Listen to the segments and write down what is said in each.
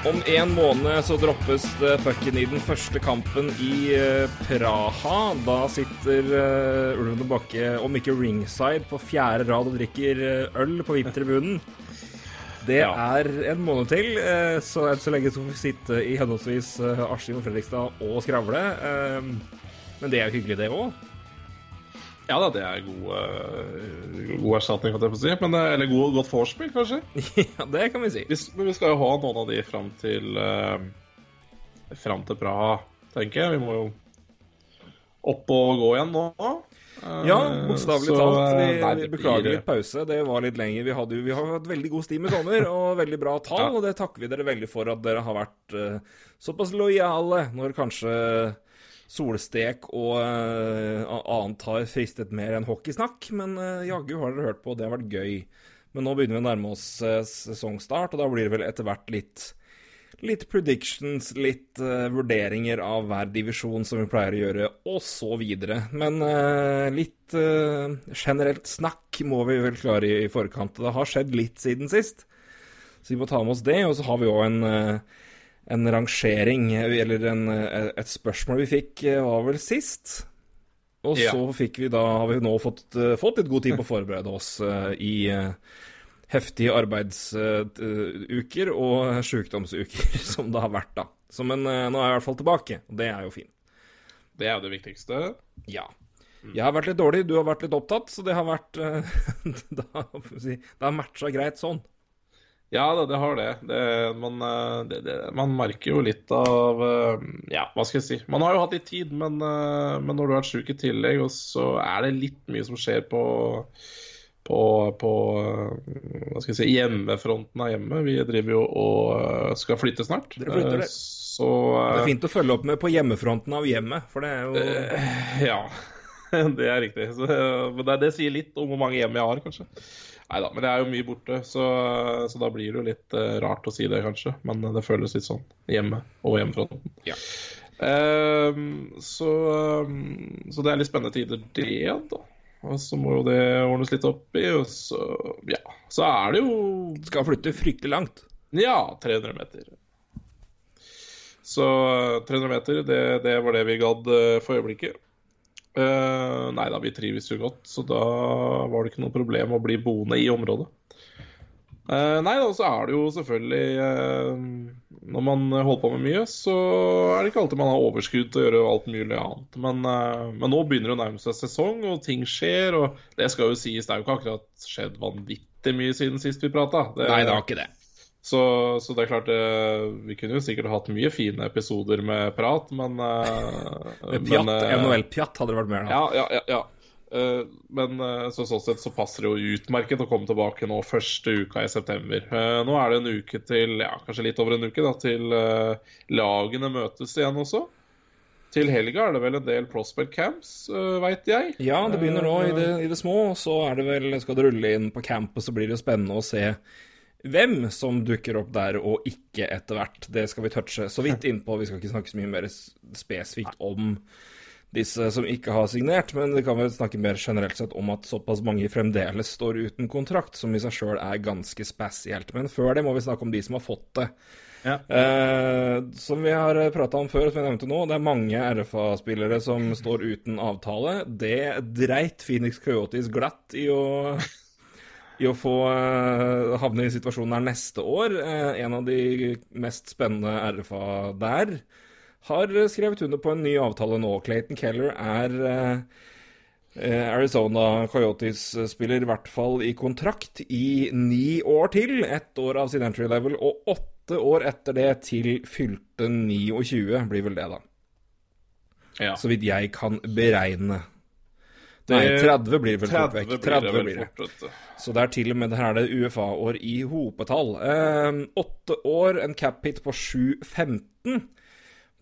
Om en måned så droppes pucken i den første kampen i eh, Praha. Da sitter uh, Ulven og Bakke, om ikke ringside, på fjerde rad og drikker eh, øl på VIP-tribunen. Det er en måned til, eh, så enn så lenge så får vi sitte i henholdsvis eh, Askim og Fredrikstad og skravle. Eh, Men det er jo hyggelig, det òg. Ja da, det er god, eh, god erstatning, kan jeg få si. Men, eh, eller god, godt vorspiel, kanskje. ja, det kan vi si. Vi, men vi skal jo ha noen av de fram til uh, Fram til Praha, tenker jeg. Vi må jo opp og gå igjen nå. Ja, bokstavelig talt. Vi, nei, vi beklager litt pause. Det var litt lenger. Vi, hadde, vi har hatt veldig god stim i sommer og veldig bra tall. Ja. Og det takker vi dere veldig for at dere har vært uh, såpass lojale når kanskje solstek og uh, annet har fristet mer enn hockeysnakk. Men uh, jaggu har dere hørt på, det har vært gøy. Men nå begynner vi å nærme oss eh, sesongstart, og da blir det vel etter hvert litt Litt predictions, litt vurderinger av hver divisjon som vi pleier å gjøre, og så videre. Men litt generelt snakk må vi vel klare i, i forkant. Det har skjedd litt siden sist, så vi må ta med oss det. Og så har vi òg en, en rangering, eller en, et spørsmål vi fikk, eh, var vel sist. Og Ja. så fikk vi da, har vi nå fått, eh, fått litt god tid på å forberede oss uh, i uh, heftige arbeidsuker og sykdomsuker som det har vært, da. Så, men nå er jeg i hvert fall tilbake, og det er jo fint. Det er jo det viktigste. Ja. Jeg har vært litt dårlig, du har vært litt opptatt, så det har vært Det har, si, matcha greit sånn. Ja, det, det har det. det, man, eh, det, det. Man merker jo litt av eh, Ja, hva skal jeg si. Man har jo hatt litt tid, men, eh, men når du har vært sjuk i tillegg, og så er det litt mye som skjer på på, på hva skal jeg si, hjemmefronten av hjemme. Vi driver jo og skal flytte snart. Dere flytter, det. Så Det er fint å følge opp med på hjemmefronten av hjemmet, for det er jo Ja, det er riktig. Så, men det, det sier litt om hvor mange hjem jeg har, kanskje. Nei da, men jeg er jo mye borte, så, så da blir det jo litt eh, rart å si det, kanskje. Men det føles litt sånn hjemme og hjemmefronten. Ja. Um, så, um, så det er litt spennende tider, det, da. Og så må jo det ordnes litt opp i, og så ja. Så er det jo Skal flytte fryktelig langt. ja, 300 meter. Så eh, 300 meter, det, det var det vi gadd eh, for øyeblikket. Eh, nei da, vi trives jo godt, så da var det ikke noe problem å bli boende i området. Uh, nei da, så er det jo selvfølgelig uh, Når man holder på med mye, så er det ikke alltid man har overskudd til å gjøre alt mulig annet. Men, men nå begynner det å nærme seg sesong, og ting skjer. Og det skal jo sies, det er jo ikke akkurat skjedd vanvittig mye siden sist vi prata. Nei, det har ikke det. Så, så det er klart eh, Vi kunne jo sikkert hatt mye fine episoder med prat, men eh, Pjatt, eh, NHL-pjatt hadde det vært mer da. Ja, ja, ja. men så, sånn sett så passer det jo utmerket å komme tilbake nå første uka i september. Nå er det en uke til, ja, kanskje litt over en uke, da, til lagene møtes igjen også. Til helga er det vel en del prospect camps, uh, veit jeg. Ja, det begynner nå i det, i det små, og så er det vel, skal det rulle inn på campus, så blir det jo spennende å se hvem som dukker opp der og ikke etter hvert. Det skal vi touche så vidt innpå. Vi skal ikke snakke så mye mer spesifikt om disse som ikke har signert, men vi kan vel snakke mer generelt sett om at såpass mange fremdeles står uten kontrakt, som i seg sjøl er ganske spesielt. Men før det må vi snakke om de som har fått det. Ja. Eh, som vi har prata om før, som jeg nevnte nå, det er mange RFA-spillere som står uten avtale. Det dreit Phoenix Coyotes glatt i å, i å få eh, havne i situasjonen her neste år. Eh, en av de mest spennende RFA der har skrevet under på en ny avtale nå. Clayton Keller er eh, Arizona Coyotes-spiller i hvert fall i kontrakt i ni år til. Ett år av sin entry level og åtte år etter det til fylte 29, blir vel det, da. Ja. Så vidt jeg kan beregne. Det- Nei, 30 blir det vel fort 30 vekk. blir det 30 blir det. Så det er til og med her er det UFA-år i hopetall. Eh, år, en cap hit på 7-15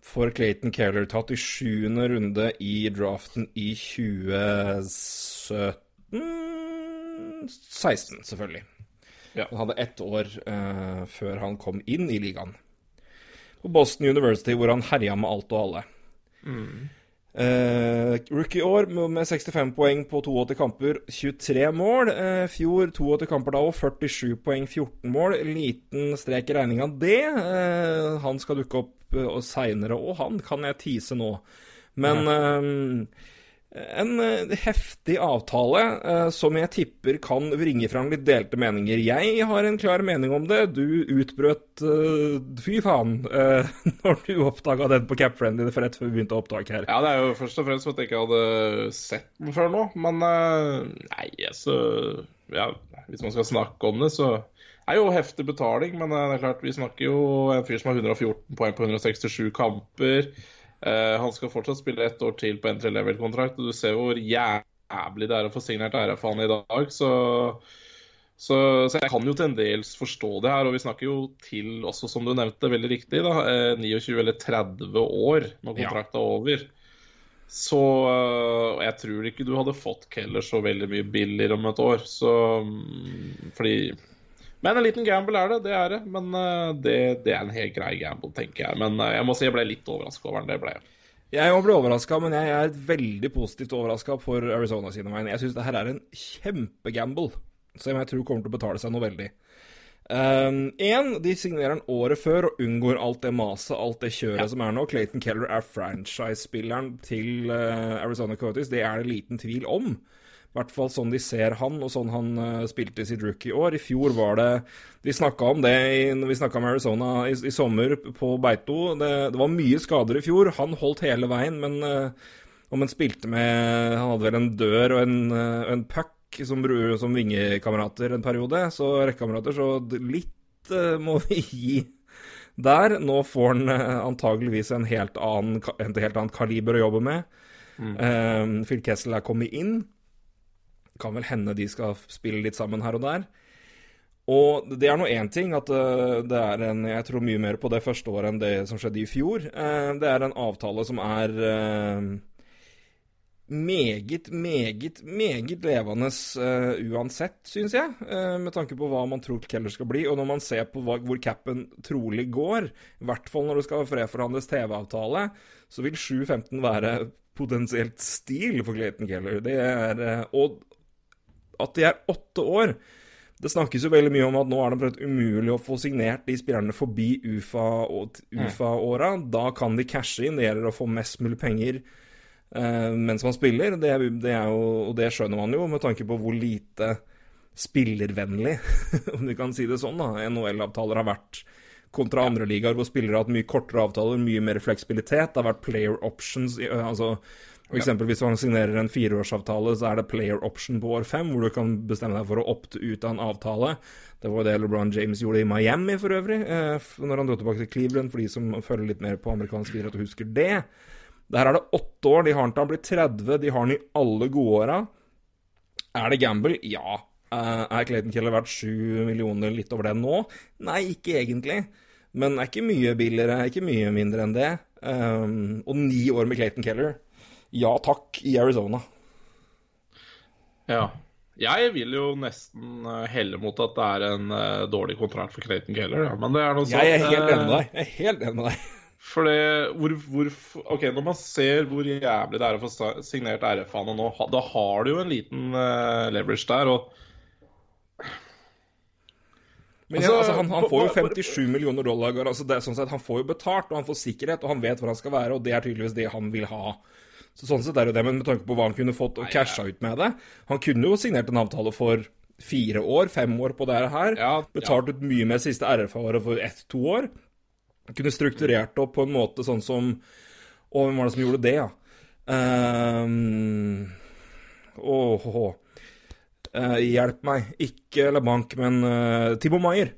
for Clayton Keller. Tatt i sjuende runde i draften i 2017 16, selvfølgelig. Ja. Han hadde ett år eh, før han kom inn i ligaen. På Boston University, hvor han herja med alt og alle. Eh, rookie år med med 65 poeng på 82 kamper, 23 mål. Uh, fjor 82 kamper da og 47 poeng, 14 mål. Liten strek i regninga det. Uh, han skal dukke opp uh, seinere, òg, han kan jeg tease nå. Men eh, en eh, heftig avtale eh, som jeg tipper kan bringe fram litt delte meninger. Jeg har en klar mening om det. Du utbrøt eh, fy faen når du oppdaga den på Capfriendly for rett før vi begynte opptak her. Ja, det er jo først og fremst at jeg ikke hadde sett den før nå. Men nei, så Ja, hvis man skal snakke om det, så er det jo heftig betaling. Men det er klart, vi snakker jo en fyr som har 114 poeng på 167 kamper. Eh, han skal fortsatt spille ett år til på entry level-kontrakt, og du ser hvor jævlig det er å få signert RF-han i dag. Så, så, så jeg kan jo til en dels forstå det her. Og vi snakker jo til også, som du nevnte veldig riktig, da, eh, 29 eller 30 år når kontrakten er over. Så øh, jeg tror ikke du hadde fått Keller så veldig mye billigere om et år. Så mm, fordi Men en liten gamble er det, det er det. Men øh, det, det er en helt grei gamble, tenker jeg. Men øh, jeg må si jeg ble litt overraska over den. Det ble jeg. Jeg òg ble overraska, men jeg er veldig positivt overraska for Arizona sine vegne. Jeg syns det her er en kjempegamble, som jeg tror kommer til å betale seg noe veldig. Én, de signerer den året før og unngår alt det maset, alt det kjøret som er nå. Clayton Keller er franchise-spilleren til uh, Arizona Coyotes. Det er det liten tvil om. I hvert fall sånn de ser han, og sånn han uh, spilte i sitt rookie-år. I fjor var det De snakka om det i, når vi snakka med Arizona i, i sommer på Beito. Det, det var mye skader i fjor. Han holdt hele veien, men uh, om han spilte med Han hadde vel en dør og en, uh, en puck som, som vingekamerater en periode, så rekkekamerater, så litt uh, må vi gi der. Nå får han antageligvis en helt annen, en helt annet kaliber å jobbe med. Eh, Phil Kessel er kommet inn. Kan vel hende de skal spille litt sammen her og der. Og det er nå én ting at eh, det er en Jeg tror mye mer på det første året enn det som skjedde i fjor. Eh, Det er en avtale som er eh, meget, meget, meget levende uansett, syns jeg. med tanke på hva man tror Keller skal bli. Og når man ser på hvor capen trolig går, i hvert fall når det skal reforhandles TV-avtale, så vil 7-15 være potensielt stil for Clayton Keller. Det er, og at de er åtte år det snakkes jo veldig mye om at nå er det umulig å få signert de spillerne forbi UFA- og- UFA-åra. Da kan de cashe inn. Det gjelder å få mest mulig penger uh, mens man spiller. Det, det er jo, og det skjønner man jo, med tanke på hvor lite spillervennlig, om du kan si det sånn, da, NHL-avtaler har vært kontra andre ligaer hvor spillere har hatt mye kortere avtaler, mye mer fleksibilitet. Det har vært player options. altså for eksempel Hvis man signerer en fireårsavtale, så er det player option på år fem, hvor du kan bestemme deg for å opte ut av en avtale. Det var det LeBron James gjorde i Miami for øvrig, eh, når han dro tilbake til Cleveland, for de som følger litt mer på amerikansk idrett og husker det. Der er det åtte år, de har den til han blir 30, de har den i alle gode åra. Er det gamble? Ja. Eh, er Clayton Keller verdt sju millioner, litt over det nå? Nei, ikke egentlig. Men er ikke mye billigere, er ikke mye mindre enn det. Um, og ni år med Clayton Keller. Ja takk, i Arizona. Ja. Jeg vil jo nesten eh, helle mot at det er en uh, dårlig kontrakt for Clayton Keller, ja. men det er noe sånt. Jeg er helt eh, enig med deg. Jeg er helt enig med deg. For det, hvor, hvor, ok, Når man ser hvor jævlig det er å få signert RF-ene nå, da har du jo en liten uh, leverage der. og Men Altså, altså, han, han får jo 57 millioner dollar. Altså det er sånn sett, Han får jo betalt, og han får sikkerhet, og han vet hvor han skal være, og det er tydeligvis det han vil ha. Så Sånn sett er jo det, men med tanke på hva han kunne fått og casha ut med det Han kunne jo signert en avtale for fire år, fem år på det her. Ja, Betalt ut mye mer siste RFA-året for ett-to år. Kunne strukturert det opp på en måte sånn som Å, hvem var det som gjorde det, ja? Um, åh, åh, oh. Uh, hjelp meg. Ikke LeBanc, men uh, Timo Maier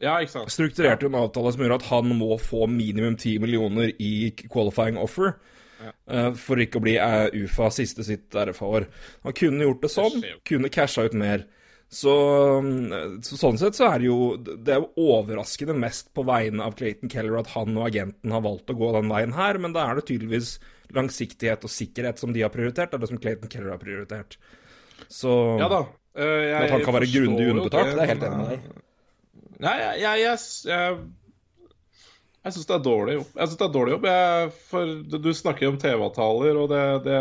ja, ikke sant. strukturerte jo en avtale som gjør at han må få minimum 10 millioner i qualifying offer. Eh, for ikke å bli eh, UFA siste sitt RFA-år. Han kunne gjort det sånn, kunne casha ut mer. Så, mm, så sånn sett så er det jo Det er jo overraskende mest på vegne av Clayton Keller at han og agenten har valgt å gå den veien her, men da er det tydeligvis langsiktighet og sikkerhet som de har prioritert, det er det som Clayton Keller har prioritert. Så Ja da. Uh, jeg, at han kan være grundig underbetalt, det er jeg helt enig med deg. Nei, jeg, jeg, jeg, jeg, syns det er dårlig jobb. Jeg synes det er dårlig jobb. Jeg, for du, snakker snakker om TV-avtaler, og det, det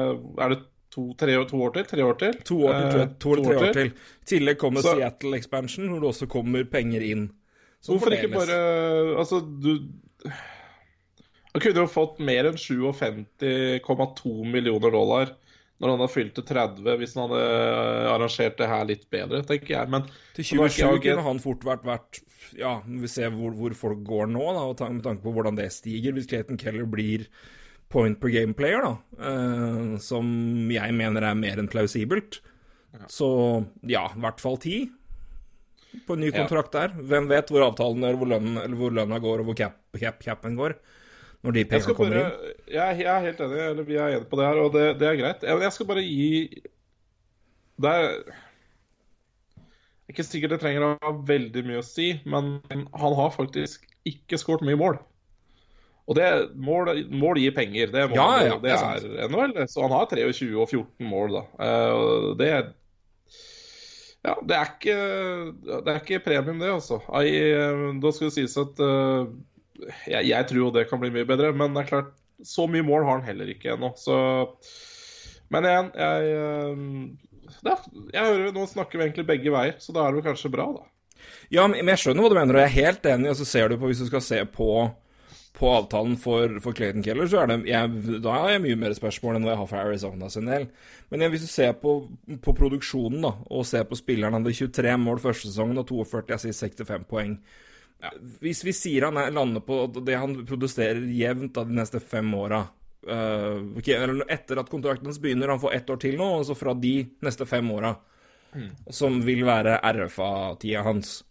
Er det to, tre, to år til? Tre år til? To år til. Eh, To eller tre år til. I tillegg kommer Seattle Expansion, hvor det også kommer penger inn. Hvorfor ikke bare Altså, du Han kunne jo fått mer enn 57,2 millioner dollar når han hadde fylt til 30, hvis han hadde eh, arrangert det her litt bedre, tenker jeg. Men Til det var ikke 27 agent- kunne han fort vært vært Ja, vi ser hvor, hvor folk går nå, da, og med tanke på hvordan det stiger. Hvis Clayton Keller blir point per game player, da, eh, som jeg mener er mer enn plausibelt, så ja, i hvert fall ti på en ny Ja. kontrakt der. Hvem vet hvor avtalen er, hvor lønnen, hvor lønna går, og hvor cap, cap, capen går, når de pengene kommer bare, inn. jeg, jeg er helt enig, eller vi er enige på det her, og det, det er greit. Jeg, jeg skal bare gi Det er ikke sikkert det trenger å ha veldig mye å si, men han har faktisk ikke skåret mye mål. Og det, mål, mål gir penger. Det, mål, Ja, ja, det det er er NHL. Så han har 23 og 14 mål, da. Uh, det det Ja, det er ikke, det er ikke premium, det, altså. I, eh, da skal det sies at eh, jeg, jeg tror jo det kan bli mye bedre, men det er klart, så mye mål har han heller ikke ennå. Så Men igjen, jeg eh, er, Jeg hører nå snakker vi egentlig begge veier, så da er det jo kanskje bra, da. Ja, men jeg skjønner hva du mener, og jeg er helt enig. Og så ser du på, hvis du skal se på, på avtalen for, for Clayton Keller, så er det jeg, Da har jeg mye mer spørsmål enn hva jeg har for Arizona sin del. Men jeg, hvis du ser på, på produksjonen, da, og ser på spilleren Han hadde 23 mål første sesongen og 42 assist, 65 poeng. Hvis vi sier han er, lander på det han produserer jevnt da, de neste fem åra ok, eller Etter at kontrakten hans begynner, han får ett år til nå, og så fra de neste fem åra, som vil være RFA-tida hans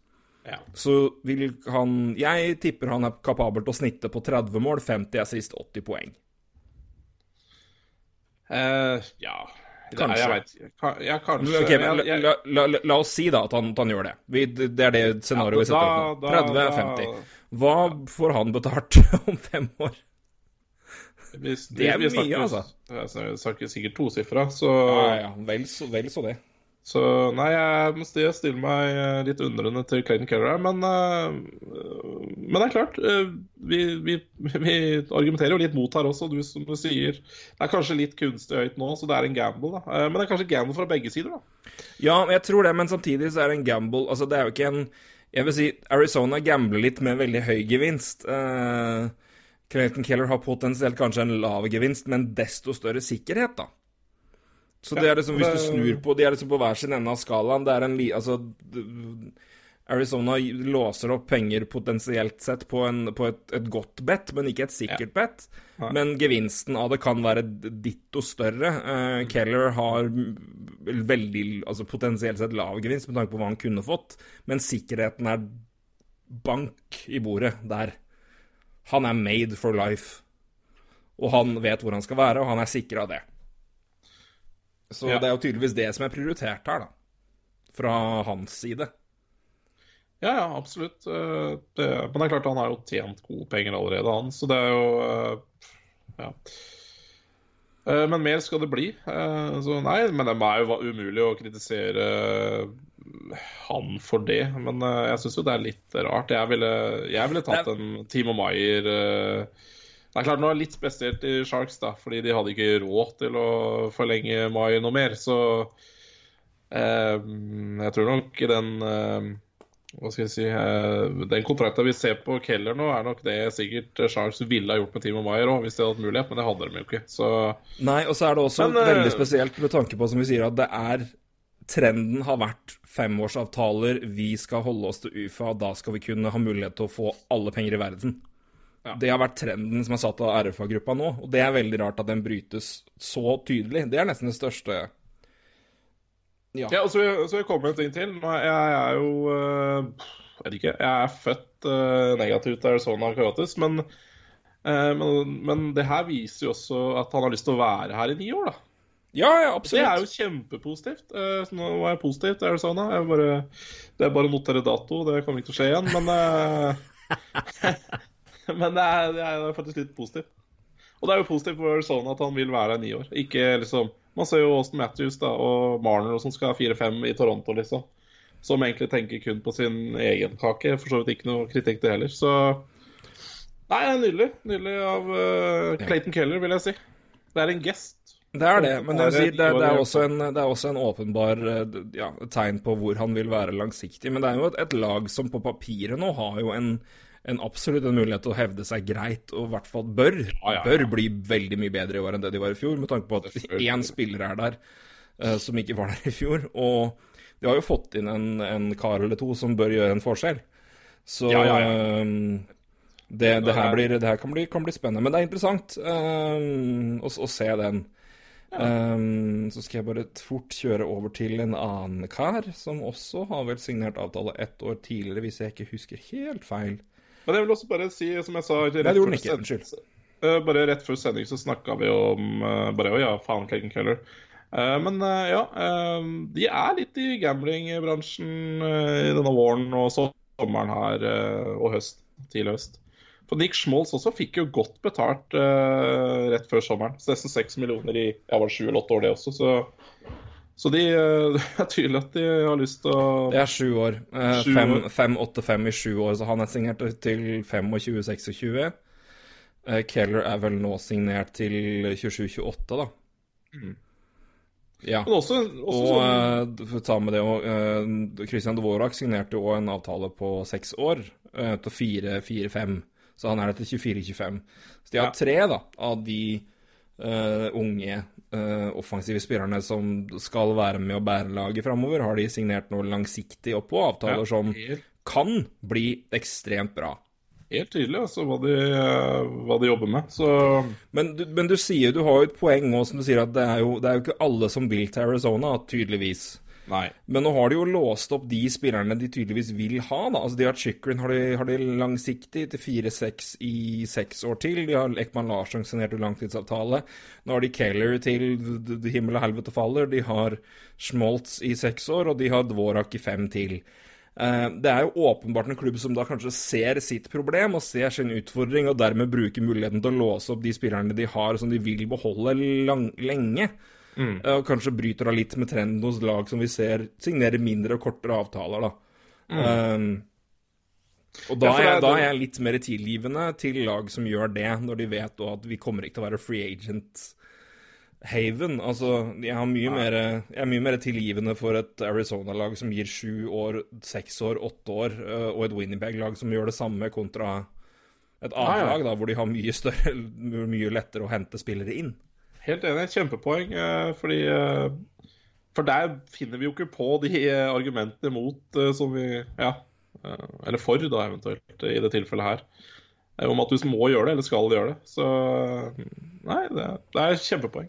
Ja. så vil han Jeg tipper han er kapabel til å snitte på 30 mål, 50 assist, 80 poeng. Uh, ja Kanskje. Jeg vet. Ja, kanskje. Okay, men la, la, la, la, oss si da at han, at han gjør det. Vi, det er det scenarioet vi setter opp nå. Da- da- 30-50. da- Hva får han betalt om fem år? Hvis- Det er mye, altså. Jeg snakker sikkert tosifra, så Ja, ja, vel så, vel så det. Så nei, jeg må sti- stille meg eh, litt undrende til Clayton her, men eh, Men det er klart, eh, vi, vi, vi argumenterer jo litt mot her også, du som du sier. Det er kanskje litt kunstig høyt nå, så det er en gamble, da. Men det er kanskje gamble fra begge sider, da. Ja, jeg tror det, men samtidig så er det en gamble. Altså, det er jo ikke en Jeg vil si Arizona gambler litt med veldig høy gevinst. Uh, Clayton Keller har potensielt kanskje en lav gevinst, men desto større sikkerhet, da. Så det er liksom, hvis du snur på De er liksom på hver sin ende av skalaen. Det er en li... Altså Arizona låser opp penger potensielt sett på, en, på et, et godt bet, men ikke et sikkert bet. Men gevinsten av det kan være ditto større. Uh, Keller har veldig, altså potensielt sett lav gevinst med tanke på hva han kunne fått, men sikkerheten er bank i bordet der. Han er made for life. Og han vet hvor han skal være, og han er sikra det. Så Ja. det er jo tydeligvis det som er prioritert her, da. Fra hans side. Ja, ja, absolutt. Eh, Det, men det er klart han har jo tjent gode penger allerede, han. Så det er jo eh, Ja. Eh, Men mer skal det bli. Så nei, men det er jo umulig å kritisere han for det. Men jeg syns jo det er litt rart. Jeg ville, jeg ville tatt en Timo Maier Det er klart nå er det litt spesielt i Sharks, da, fordi de hadde ikke råd til å forlenge mai noe mer. Så eh, jeg tror nok den eh, hva skal jeg si eh, Den kontrakten vi ser på Keller nå, er nok det sikkert Sharks ville ha gjort med Timo Maier òg, hvis de hadde hatt mulighet, men det hadde de jo ikke. Så Nei, og så er det også Men, eh, veldig spesielt med tanke på, som vi sier, at det er Trenden har vært femårsavtaler, vi skal holde oss til UFA, da skal vi kunne ha mulighet til å få alle penger i verden. Ja. Det har vært trenden som er satt av RFA-gruppa nå, og det er veldig rart at den brytes så tydelig. Det er nesten det største Ja. Ja, og så vil jeg komme med en ting til. Jeg, er jo eh, Jeg vet ikke. Jeg er født eh, negativt til Arizona Coyotes, men, eh, men, men det her viser jo også at han har lyst til å være her i ni år, da. ja, ja, Det er jo kjempepositivt. Så nå var jeg positiv til Arizona. Jeg bare, det er bare å notere dato, det kommer ikke til å skje igjen. Men, men det, er, det er faktisk litt positivt. Og det er jo positivt for sånn at han vil være her i ni år. Ikke liksom Man ser jo Austin Matthews da, og Marner som skal ha 4-5 i Toronto, liksom. Som egentlig tenker kun på sin egen kake. For så vidt ikke noe kritikk, det heller. Så Nei, nydelig. Nydelig av uh, Clayton Keller, vil jeg si. Det er en gest. Det er det, men jeg si, det, det, er også en, det er også en åpenbar ja, tegn på hvor han vil være langsiktig. Men det er jo et, et lag som på papiret nå har jo en, en absolutt en mulighet til å hevde seg greit, og i hvert fall bør, Ja, ja, bør bli veldig mye bedre i år enn det de var i fjor, med tanke på at én spiller er der uh, som ikke var der i fjor. Og de har jo fått inn en, en kar eller to som bør gjøre en forskjell. Så eh, det, det, her blir, det her kan bli, kan bli spennende. Men det er interessant eh, å, å se den. Um, så skal jeg bare fort kjøre over til en annen kar, som også har vel signert avtale ett år tidligere, hvis jeg ikke husker helt feil. Men jeg vil også bare si, som jeg sa rett, Nei, det gjorde før den ikke. Unnskyld. Eh, bare rett før sending så snakka vi om eh, bare, ja, faen, Clayton Keller. Eh, men ja, de er litt i gamblingbransjen i denne våren og sommeren her, og høst. Tidlig høst. For Nick Schmaltz også fikk jo godt betalt rett før sommeren. Så nesten seks millioner i ja, var det sju eller åtte år, det også. Så, så de, eh, det er tydelig at de har lyst til å Det er sju år. Eh, Sju fem- 5-8-5 i sju år, så han er signert til 25-26. Eh, Keller er vel nå signert til 27-28, da. Ja. Men også, også Og sånn eh, ta med det òg eh, Christian Dvorak signerte jo en avtale på seks år eh, til 4-4-5. Så han er der til 24-25. Så de har Ja. tre da, av de uh, unge eh, offensive spillerne som skal være med å bære laget framover, har de signert noe langsiktig oppå. Avtaler Ja, som kan bli ekstremt bra. helt tydelig altså, hva, de, eh, hva de jobber med. Så Men du, men du sier, du har jo et poeng nå som du sier at det er jo, det er jo ikke alle som vil til Arizona, tydeligvis. Nei. Men nå har de jo låst opp de spillerne de tydeligvis vil ha. da. Altså De har Chikrin har de, de langsiktig til 4-6 i seks år til. De har Ekman Larsson signert en langtidsavtale. Nå har de Keller til himmel og helvete faller. De har Schmoltz i seks år, og de har Dvorak i fem til. Eh, Det er jo åpenbart en klubb som da kanskje ser sitt problem og ser sin utfordring, og dermed bruker muligheten til å låse opp de spillerne de har som de vil beholde lang lenge. Mm. Eh, Og kanskje bryter da litt med trenden hos lag som vi ser signerer mindre og kortere avtaler, da. Um, og da, Mm. Ja, er det da er jeg litt mer tilgivende til lag som gjør det, når de vet at vi kommer ikke til å være free agent haven. Altså, jeg, mer, jeg er mye mer tilgivende for et Arizona-lag som gir sju år, seks år, åtte år, eh, og et Winnipeg-lag som gjør det samme kontra et annet lag, da, hvor de har mye større, mye lettere å hente spillere inn. Helt enig. Kjempepoeng. eh, Fordi eh, For der finner vi jo ikke på de eh, argumentene mot som vi Ja. Eller for, da, eventuelt, i det tilfellet her. Om at du må gjøre det, eller skal gjøre det. Så Nei, det det er kjempepoeng.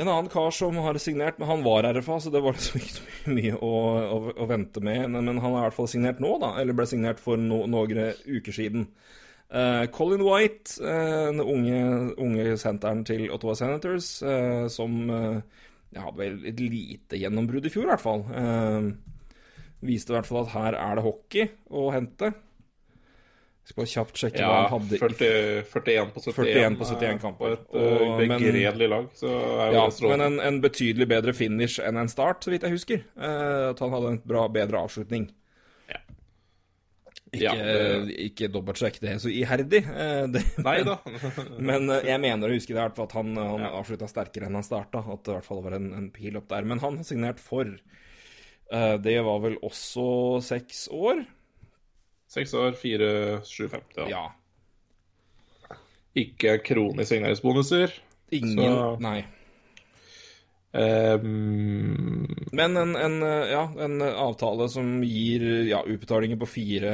En annen kar som har signert, men han var RFA, så det var liksom ikke så mye å, å, å vente med. Men han er i hvert fall signert nå, da. Eller ble signert for no, noen uker siden. Eh, Colin White, eh, den unge, unge senteren til Ottawa Senators, uh, som uh, ja, hadde vel et lite gjennombrudd i fjor, i hvert fall. Viste i hvert fall at her er det hockey å hente. Jeg skal bare kjapt sjekke hva han hadde i 40, 41 på 71. 41 på 71 eh, kamper. på Et uh, begredelig lag. Så er Ja, det men en, en betydelig bedre finish enn en start, så vidt jeg husker. At han hadde en bra, bedre avslutning. Ikke, Ja, det- ikke dobbeltsjekk det så iherdig, eh, det, Nei da. men eh, jeg mener å huske det at han, han Ja. avslutta sterkere enn han starta. At det i hvert fall var en, en pil opp der. Men han har signert for. Eh, det var vel også seks år? Seks år, fire, sju, femti. Ja. Ja. Ikke kronisk signeringsbonuser. Ingen Så- Nei. Ehm, Men en, en, eh, ja, en avtale som gir ja, utbetalinger på fire,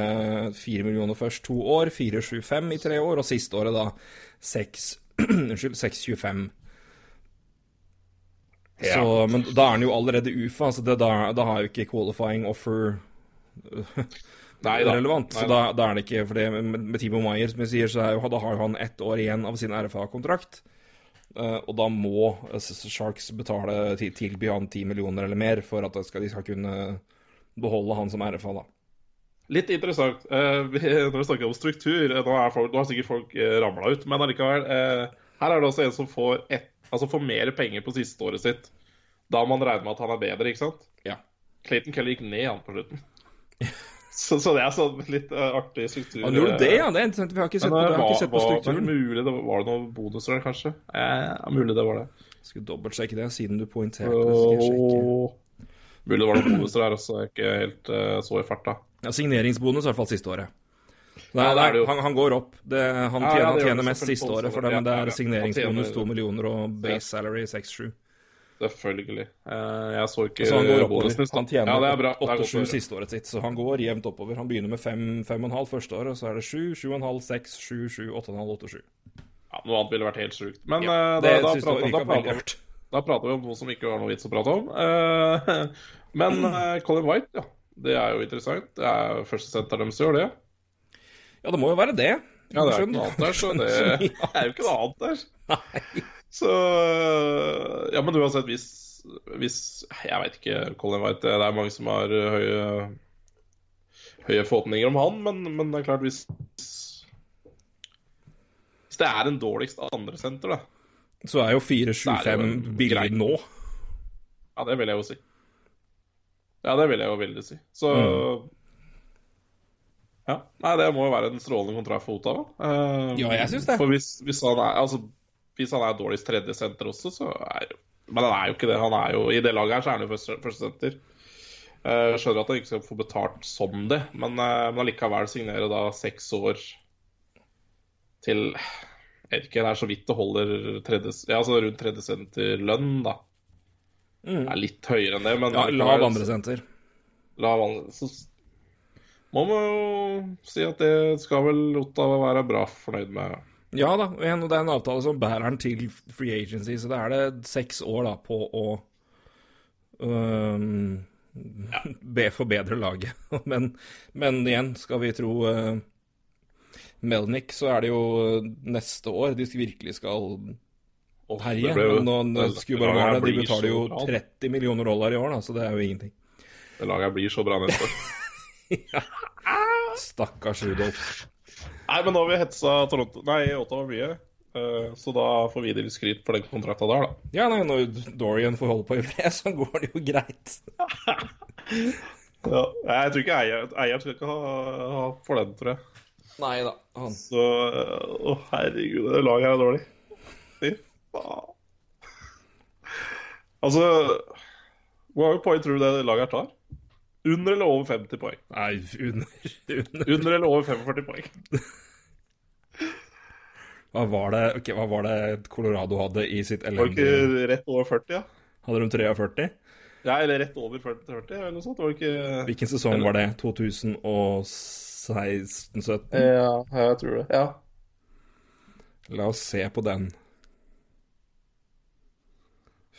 fire millioner først to år, 475 i tre år, og siste året da 6 Unnskyld, 625. Ja. Så, men da er han jo allerede UFA, så det, da, da har jo ikke qualifying offer Nei relevant. Så Nei da, da er det ikke For det med, med Timo Maier, som jeg sier, så jo, da har jo han ett år igjen av sin RFA-kontrakt. Eh, og da må eh, Sharks betale tilby han 10 millioner eller mer for at de skal, de skal kunne beholde han som RFA, da. Litt interessant. eh, når vi snakker om struktur Nå, folk, nå har sikkert folk ramla ut, men allikevel. her er det også en som får et, Altså får mer penger på siste året sitt. Da man regne med at han er bedre, ikke sant? Ja. Clayton Keller gikk ned, han, på slutten. så, så det er sånn litt uh, artig struktur. Han gjorde det, ja. Det er interessant. Vi har ikke sett på, Men, det, ikke sett på var, var, strukturen. mulig, det var, var det noen bonuser der, kanskje? Ja, mulig det var det. Skulle dobbeltsjekke det, siden du poengterte det. Jeg Mulig det var noen bonuser der, også. Jeg er ikke helt uh, så i farta. Ja, signeringsbonus i hvert fall siste året. Nei, Ja, er jo. han, han går opp. Det, han tjener, ja, han tjener mest siste året, for det, men det er signeringsbonus Han 2 millioner og base salary 6-7. Selvfølgelig. Eh, jeg så ikke Så han går oppover. Han tjener ja, det er bra. Det er godt å 8-7 høre. siste året sitt, så han går jevnt oppover. Han begynner med 5-5,5 første året, så er det 7, 7,5, 6, 7, 7, 8,5, 8, 7. Ja, noe annet ville vært helt sjukt. Men Ja, eh, det da, da, prater, da, prater, da prater vi om noe som ikke var noe vits å prate om. Eh, men eh, Colin White, ja. Det er jo interessant. Det er første senter deres gjør det. Ja, det må jo være det. Ja, det er ikke noe annet der, så det det er jo ikke noe annet der. Nei. Så eh, Ja, men uansett, hvis, hvis Jeg veit ikke, Colin White Det er mange som har eh, høye Høye forhåpninger om han, men, men det er klart, hvis Hvis det er en dårligst andre senter, da Så er jo Det er 4-7-5 billig nå. Ja, det vil jeg jo si. Ja, det vil jeg jo veldig si. Så Mm. Ja. Nei, det må jo være en strålende kontrakt for Ottawa. Uh, Ja, jeg synes det. For hvis, hvis han er Altså, hvis han er dårligst tredje senter også, så er Men han er jo ikke det. Han er jo I det laget her så er han jo første, første senter. Eh, Jeg skjønner at han ikke skal få betalt som det, men, eh, men allikevel signere da seks år til Jeg vet ikke, det er så vidt det holder tredje, ja, altså rundt tredje senter-lønn, da. Det er litt høyere enn det, men Mm. Ja, lav så- andre senter. lav andre Så må man jo si at det skal vel Ottawa være bra fornøyd med. Ja da, og igjen, det er en avtale som bærer den til free agency, så det er det seks år da på å øhm, be forbedre laget. Men, men igjen, skal vi tro uh, Melnik, så er det jo neste år de virkelig skal herje. Men mangle, de betaler jo 30 millioner dollar i år, da, så det er jo ingenting. Det laget blir så bra neste år. Stakkars Rudolf. Nei, men nå har vi hetsa Toronto Nei, Ottawa mye. eh, Så da får vi litt skryt for den kontrakta der, da. Ja, nei, når Dorian får holde på i fred, så går det jo greit. Ja. Jeg tror ikke eier, eier skal ikke ha, ha for den, tror jeg. Nei da. Han Så Å, herregud, det laget her er dårlig. Fy faen. Altså Hvor mange poeng tror du det laget her tar? Under eller over 50 poeng? Nei, under, under. Under eller over 45 poeng? Hva var det okay, hva var det Colorado hadde i sitt Var det elendige ikke rett over 40, ja? Hadde de 43? Ja, eller rett over 40, 40 eller noe sånt. Var det ikke Hvilken sesong var det? 2016-17? Ja, jeg tror det. Ja. La oss se på den.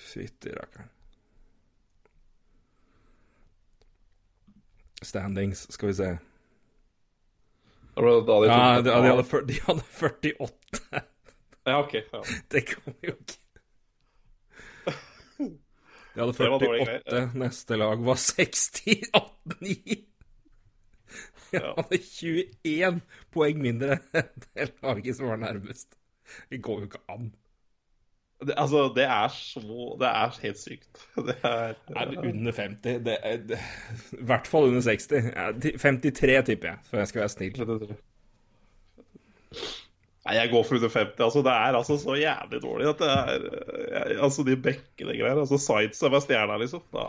Fytti rakkeren. Standings, skal vi se. Da de Ja, de, hadde, de hadde 48. Ja, OK. Ja. Det vi jo ikke. De hadde Det var dårlig 48. Neste lag var 60. 18-9. De hadde 21 poeng mindre enn det laget som var nærmest. Det går jo ikke an. Det, altså, det er så Det er helt sykt. Det er Er det under 50? Det er, det, I hvert fall under 60. 53, tipper jeg, for jeg skal være snill. Nei, jeg går for under 50. Altså, det er altså så jævlig dårlig at det er jeg, Altså, de bekkene greier. Altså, Sides er stjerna, liksom. Da,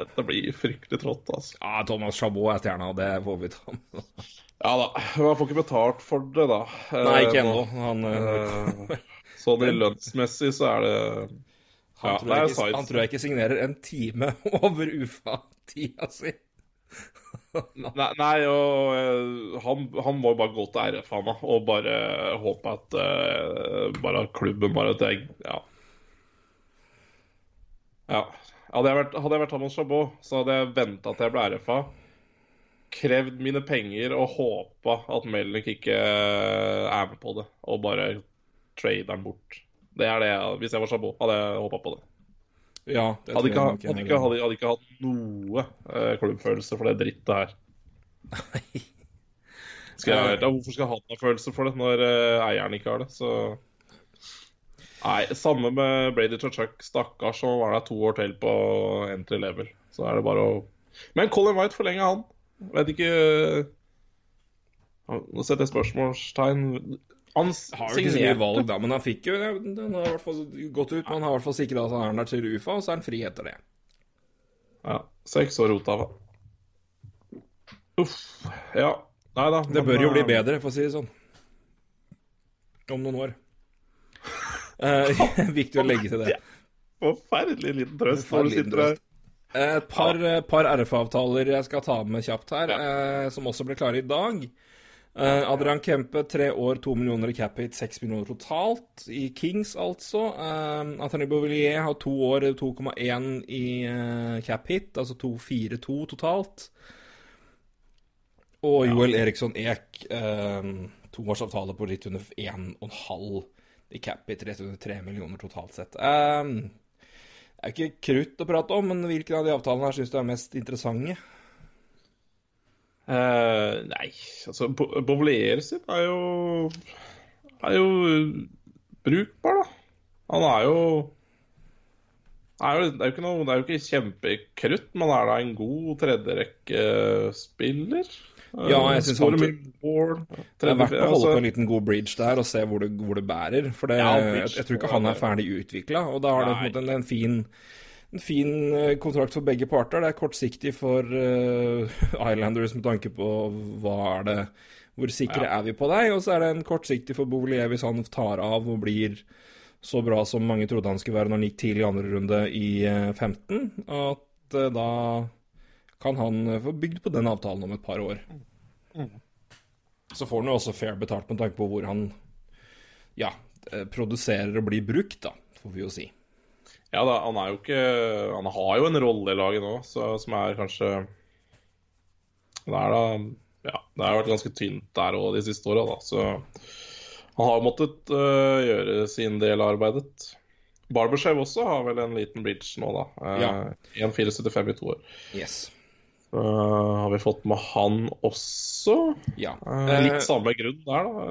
dette blir fryktelig trått, altså. Ja, Thomas Chabot er stjerna, og det får vi ta med. Ja da. Man får ikke betalt for det, da. Nei, ikke Eh, ennå. Han, eh, Eh, Sånn i lønnsmessig så er det han, ja, tror det er jeg ikke, han tror jeg ikke signerer en time over UFA-tida si. Nei, nei og eh, han, han må bare gå til RF, han og bare håpe at uh, Bare klubben bare tenker Ja. ja. Hadde jeg vært, hadde jeg vært Thomas Chabot, så hadde jeg venta til jeg ble RFA. Krevd mine penger og håpa at Melnik ikke eh, er med på det, og bare trade den bort. Det er det jeg, Hvis jeg var Chabot, hadde jeg håpa på det. Ja, det Hadde ikke, jeg nok hadde, ikke, hadde, hadde ikke hatt noe eh, klubbfølelse for det drittet her. Nei. Skal jeg, ja, hvorfor skal han ha følelse for det når eh, eieren ikke har det? Så Nei, samme med Brady Chuck. Stakkars, så var det to år til på entry level. Så er det bare å Men Colin White forlenger han. Vet ikke Nå setter jeg spørsmålstegn. Han Har jo ikke så mye valg, da, men han fikk jo Den har i hvert fall gått ut. Men han har i hvert fall sikra at han er der til UFA, og så er han fri etter det. Ja. Seks år Otava. Uff. Ja. Nei da. Det bør jo bli bedre, for å si det sånn. Om noen år. Eh, viktig å legge til det. Forferdelig liten trøst. Når du liten sitter der. trøst. Et par, par RF-avtaler jeg skal ta med kjapt her, eh, som også ble klare i dag. Eh, Adrian Kempe, tre år, to millioner i cap hit, seks millioner totalt. I Kings, altså. Uh, Anthony Bouvillier har to år, 2,1 i uh, cap hit, altså 2,42 totalt. Og Joel Eriksson Eek, uh, toårsavtale på litt under 1,5 i cap hit, rett under 3 millioner totalt sett. Uh, det er ikke krutt å prate om, men hvilken av de avtalene her syns du er mest interessante? Eh, nei, altså Bo- sitt er jo Er jo brukbar, da. Han er jo er jo, det, er jo noe, det er jo ikke kjempekrutt, men er da en god tredjerekkespiller? Ja, jeg synes han- mye. Det er verdt å holde på en liten god bridge der og se hvor det, hvor det bærer. For det, Ja, jeg, bridge jeg tror ikke han er ferdig utvikla, og da har det på en måte en, en fin en fin eh, kontrakt for begge parter. Det er kortsiktig for uh, Islanders med tanke på hva er det Hvor sikre er vi på deg? Og så er det en kortsiktig for Boulier hvis han tar av og blir så bra som mange trodde han skulle være når han gikk tidlig i andre runde i eh, 15. At uh, da kan han eh, få bygd på den avtalen om et par år. Så får han jo også fair betalt med tanke på hvor han ja, eh, produserer og blir brukt, da, får vi jo si. Ja da, han er jo ikke Han har jo en rolle i laget nå, så, som er kanskje Det er da Ja, det har vært ganske tynt der òg de siste åra, da, så han har måttet uh, gjøre sin del av arbeidet. Barbershev også har vel en liten bridge nå, da. Uh, Ja. 1,475 i to år. Yes. Så har vi fått med han også. Ja. Eh, litt samme grunn der, da.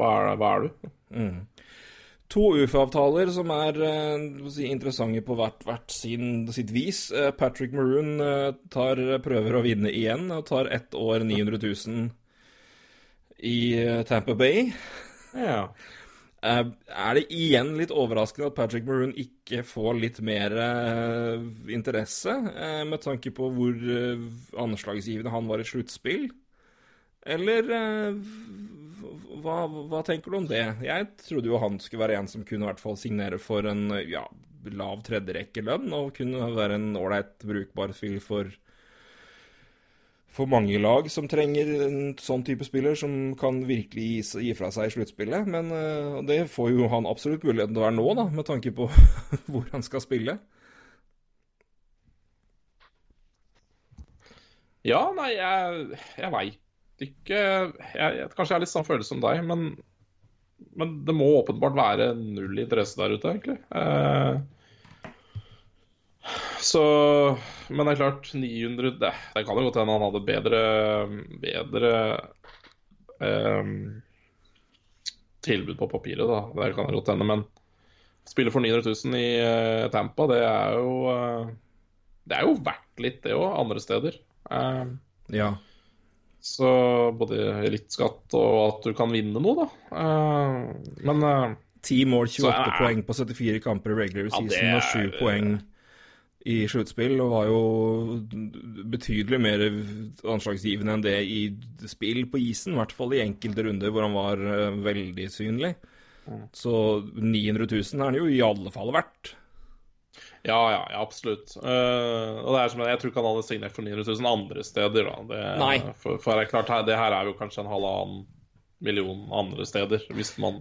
Hva er, hva er du? To UFA-avtaler som er eh, si, interessante på hvert, hvert sin, sitt vis. Eh, Patrick Maroon eh, tar, prøver å vinne igjen og tar ett år 900 000 i Tampa Bay. Ja. Er det igjen litt overraskende at Patrick Maroon ikke får litt mer interesse, med tanke på hvor anslagsgivende han var i sluttspill? Eller hva, hva tenker du om det? Jeg trodde jo han skulle være en som kunne i hvert fall signere for en ja, lav tredjerekkelønn, og kunne være en ålreit brukbar fyr for for mange lag som trenger en sånn type spiller som kan virkelig gi fra seg i sluttspillet. Men eh, det får jo han absolutt muligheten til å være nå, da, med tanke på hvor han skal spille. Ja, nei, jeg, jeg veit ikke jeg, jeg, Kanskje jeg har litt samme følelse som deg, men, men det må åpenbart være null interesse der ute, egentlig. Eh, så Men det er klart, 900 Det, det kan jo godt hende han hadde bedre Bedre eh, tilbud på papiret, da. Det kan godt hende, men spille for 900 000 i eh, Tampa, det er jo eh, Det er jo verdt litt, det òg, andre steder. Eh, Ja. Så både litt skatt og at du kan vinne noe, da. Eh, men eh, Ti mål, 28 Så er- poeng på 74 kamper i regular Ja, er, og 7 er- poeng i sluttspill, og var jo betydelig mer anslagsgivende enn det i spill på isen, i hvert fall i enkelte runder hvor han var eh, veldig synlig. Så 900 000 er han jo i alle fall verdt. Ja, ja, ja, absolutt. Uh, og det er som jeg tror ikke han hadde signert for 900 000 andre steder, da. Det, Nei. For, for det er klart, det her er jo kanskje en halvannen million andre steder, hvis man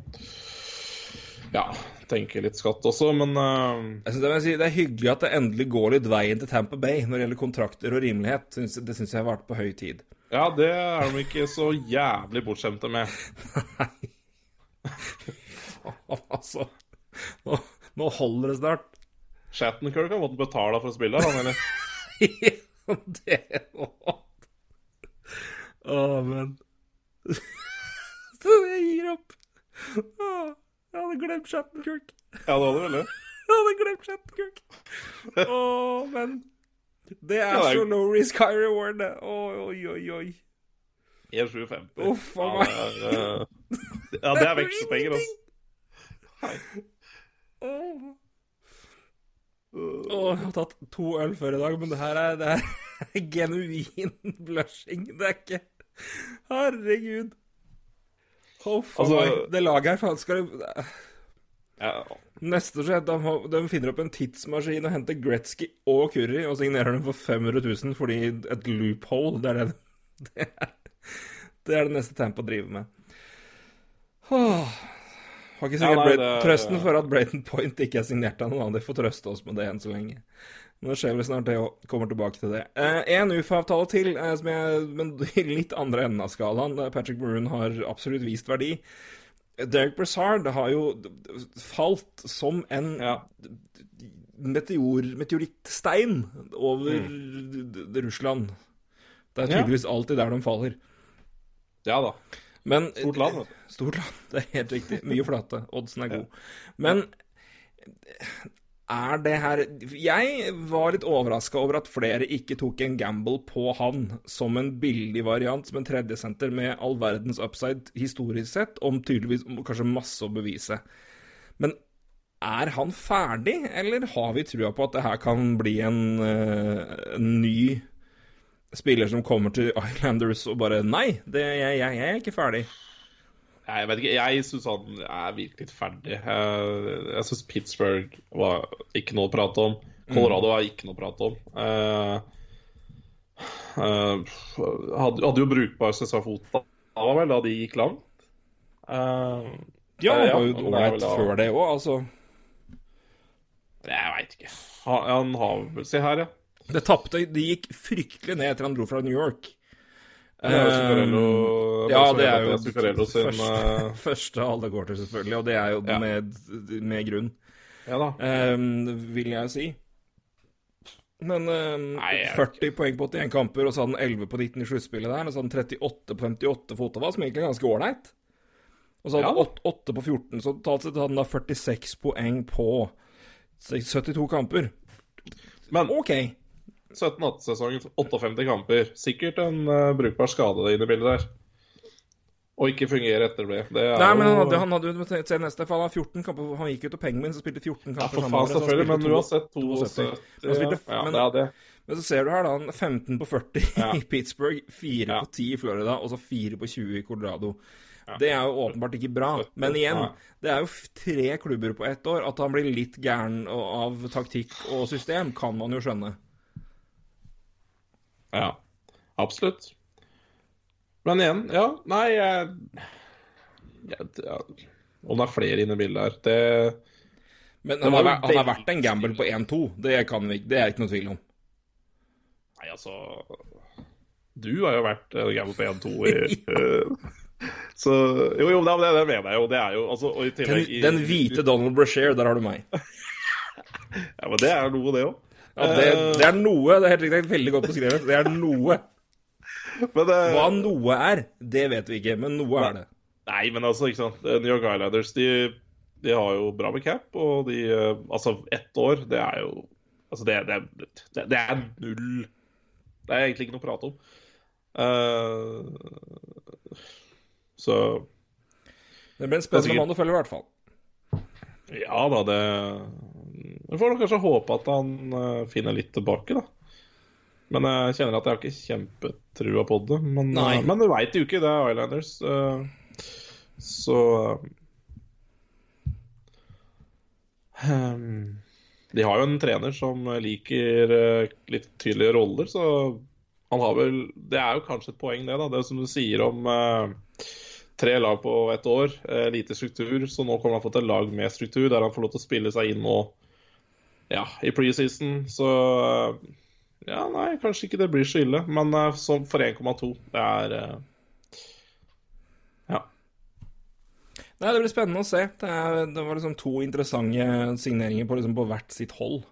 ja, tenker litt skatt også, men uh... Jeg synes det, vil jeg si, det er hyggelig at det endelig går litt veien til Tampa Bay når det gjelder kontrakter og rimelighet. Synes- Det syns jeg har vært på høy tid. ja, det er de ikke så jævlig bortskjemte med. Nei altså nå, nå holder det snart. Shattenkirk har måttet betale for å spille, han, eller? det òg. Å, men Så jeg gir opp. Å, Jeg hadde glemt Shattenkirk. Ja, det hadde vel det. Jeg hadde glemt Shattenkirk. Å, men Det er Ja, så low risk high reward, det. Oi, oi, oi, oi. 1,750. Uff a Ja, meg. eh, ja, det er vekstpenger, altså. Hei. Åh, jeg har tatt to øl før i dag, men det her er, det er genuin blushing. Det er ikke Herregud. Huff Altså- meg. Det laget her, faen, skal det Ja, Neste skjedd, de, de finner opp en tidsmaskin og henter Gretzky og Curry og signerer dem for 500 000 fordi et loophole, det er det det er, det, er det neste Tampa driver med. Åh. Har ikke Ja, sikkert nei, det- Trøsten for at Brayton Point ikke er signert av noen andre. Får trøste oss med det enn så lenge. Men det skjer vel snart, det òg. Kommer tilbake til det. Eh, en UFA-avtale til, eh, som jeg, men i litt andre enden av skalaen. Patrick Maroon har absolutt vist verdi. Derek Brassard har jo falt som en ja. meteor, meteorittstein over d- Russland. Det er Mm. Ja. tydeligvis alltid der de faller. ja da. Men, Stort land, vet du. Stort land, det er helt riktig. Mye flate. Oddsen er god. Men er det her Jeg var litt overraska over at flere ikke tok en gamble på han som en billig variant, som en tredjesenter med all verdens upside historisk sett, om tydeligvis kanskje masse å bevise. Men er han ferdig, eller har vi trua på at det her kan bli en, eh, en ny spiller som kommer til Islanders og bare Nei, det, jeg, jeg, jeg er ikke ferdig. Nei, Jeg vet ikke, jeg syns han er virkelig ferdig. Jeg, jeg syns Pittsburgh var ikke noe å prate om. Colorado var ikke noe å prate om. Uh, uh, hadde, hadde jo brukbar sesongfot da, vel, da de gikk langt. Uh, Ja, han var jo ålreit før det òg, altså. jeg veit ikke. Han, han har vel Se her, ja. Det tapte Det gikk fryktelig ned etter han dro fra New York. Det er jo Zuccarello- Eh, ja, det er jo Zuccarello sin, første, eh, første alle går til, selvfølgelig, og det er jo Ja. med, med grunn, Ja da. Um, vil jeg si. Men um, Nei, jeg 40 poeng på 81 kamper, og så hadde han 11 på 19 i sluttspillet der, og så hadde han 38 på 58 fotball, som egentlig er ganske ålreit. Og så hadde han Ja. 8, 8 på 14, så totalt sett hadde han da 46 poeng på 72 kamper. Men OK. 17-18-sesongen, 58 kamper. Sikkert en uh, brukbar skade inne i bildet der. Og ikke fungere etter det. det Nei, men han hadde, han hadde jo se neste, for han 14 kamper Han gikk ut av Penguin, så spilte 14 Ja, kamper for faen, selvfølgelig, men du uansett 72. 72 Han ja, men- det er det. Men så ser du her, da. 15 på 40 Ja. i Pittsburgh, 4 Ja. på 10 i Florida, og så 4 på 20 i Colorado. Det er jo åpenbart ikke bra. Men igjen, det er jo tre klubber på ett år. At han blir litt gæren av taktikk og system, kan man jo skjønne. Ja, absolutt. Men igjen, ja, nei jeg, jeg, ja, Om det er flere inne i bildet her, det Men Det han var han har vært en gamble på 1-2. Det kan vi det er ikke noe tvil om. Nei, altså Du har jo vært en gamble på 1-2 i ja. Så Jo, jo, det, det mener jeg jo. Det er jo altså, og i Den, tillegg den, den hvite Donald Brashear, der har du meg. Ja, men det er noe, det òg. Ja, det, det er noe. Det er helt riktig, veldig godt beskrevet. Det er noe. Men det, Hva noe er, det vet vi ikke, men noe er det. Nei, men altså, ikke sant. New York Islanders de, de har jo bra med cap, og de eh, Altså, ett år, det er jo Altså, det, det, det, det er null Det er egentlig ikke noe å prate om. Uh, så Det blir en spennende mann å følge, i hvert fall. ja da, det Vi får kanskje håpe at han eh, finner litt tilbake, da. Men jeg kjenner at jeg har ikke kjempetrua på det. Men, Nei. eh, men du veit jo ikke, det er Islanders. eh, så um, De har jo en trener som liker litt tydelige roller, så han har vel Det er jo kanskje et poeng, det, da. Det som du sier om tre lag på ett år, lite struktur. Så nå kommer han fått et lag med struktur, der han får lov til å spille seg inn nå ja, i preseason. Så ja, nei, kanskje ikke det blir så ille. Men som for 1,2, det er eh, Ja. Nei, Det blir spennende å se. Det, er, det var liksom to interessante signeringer på, liksom, på hvert sitt hold.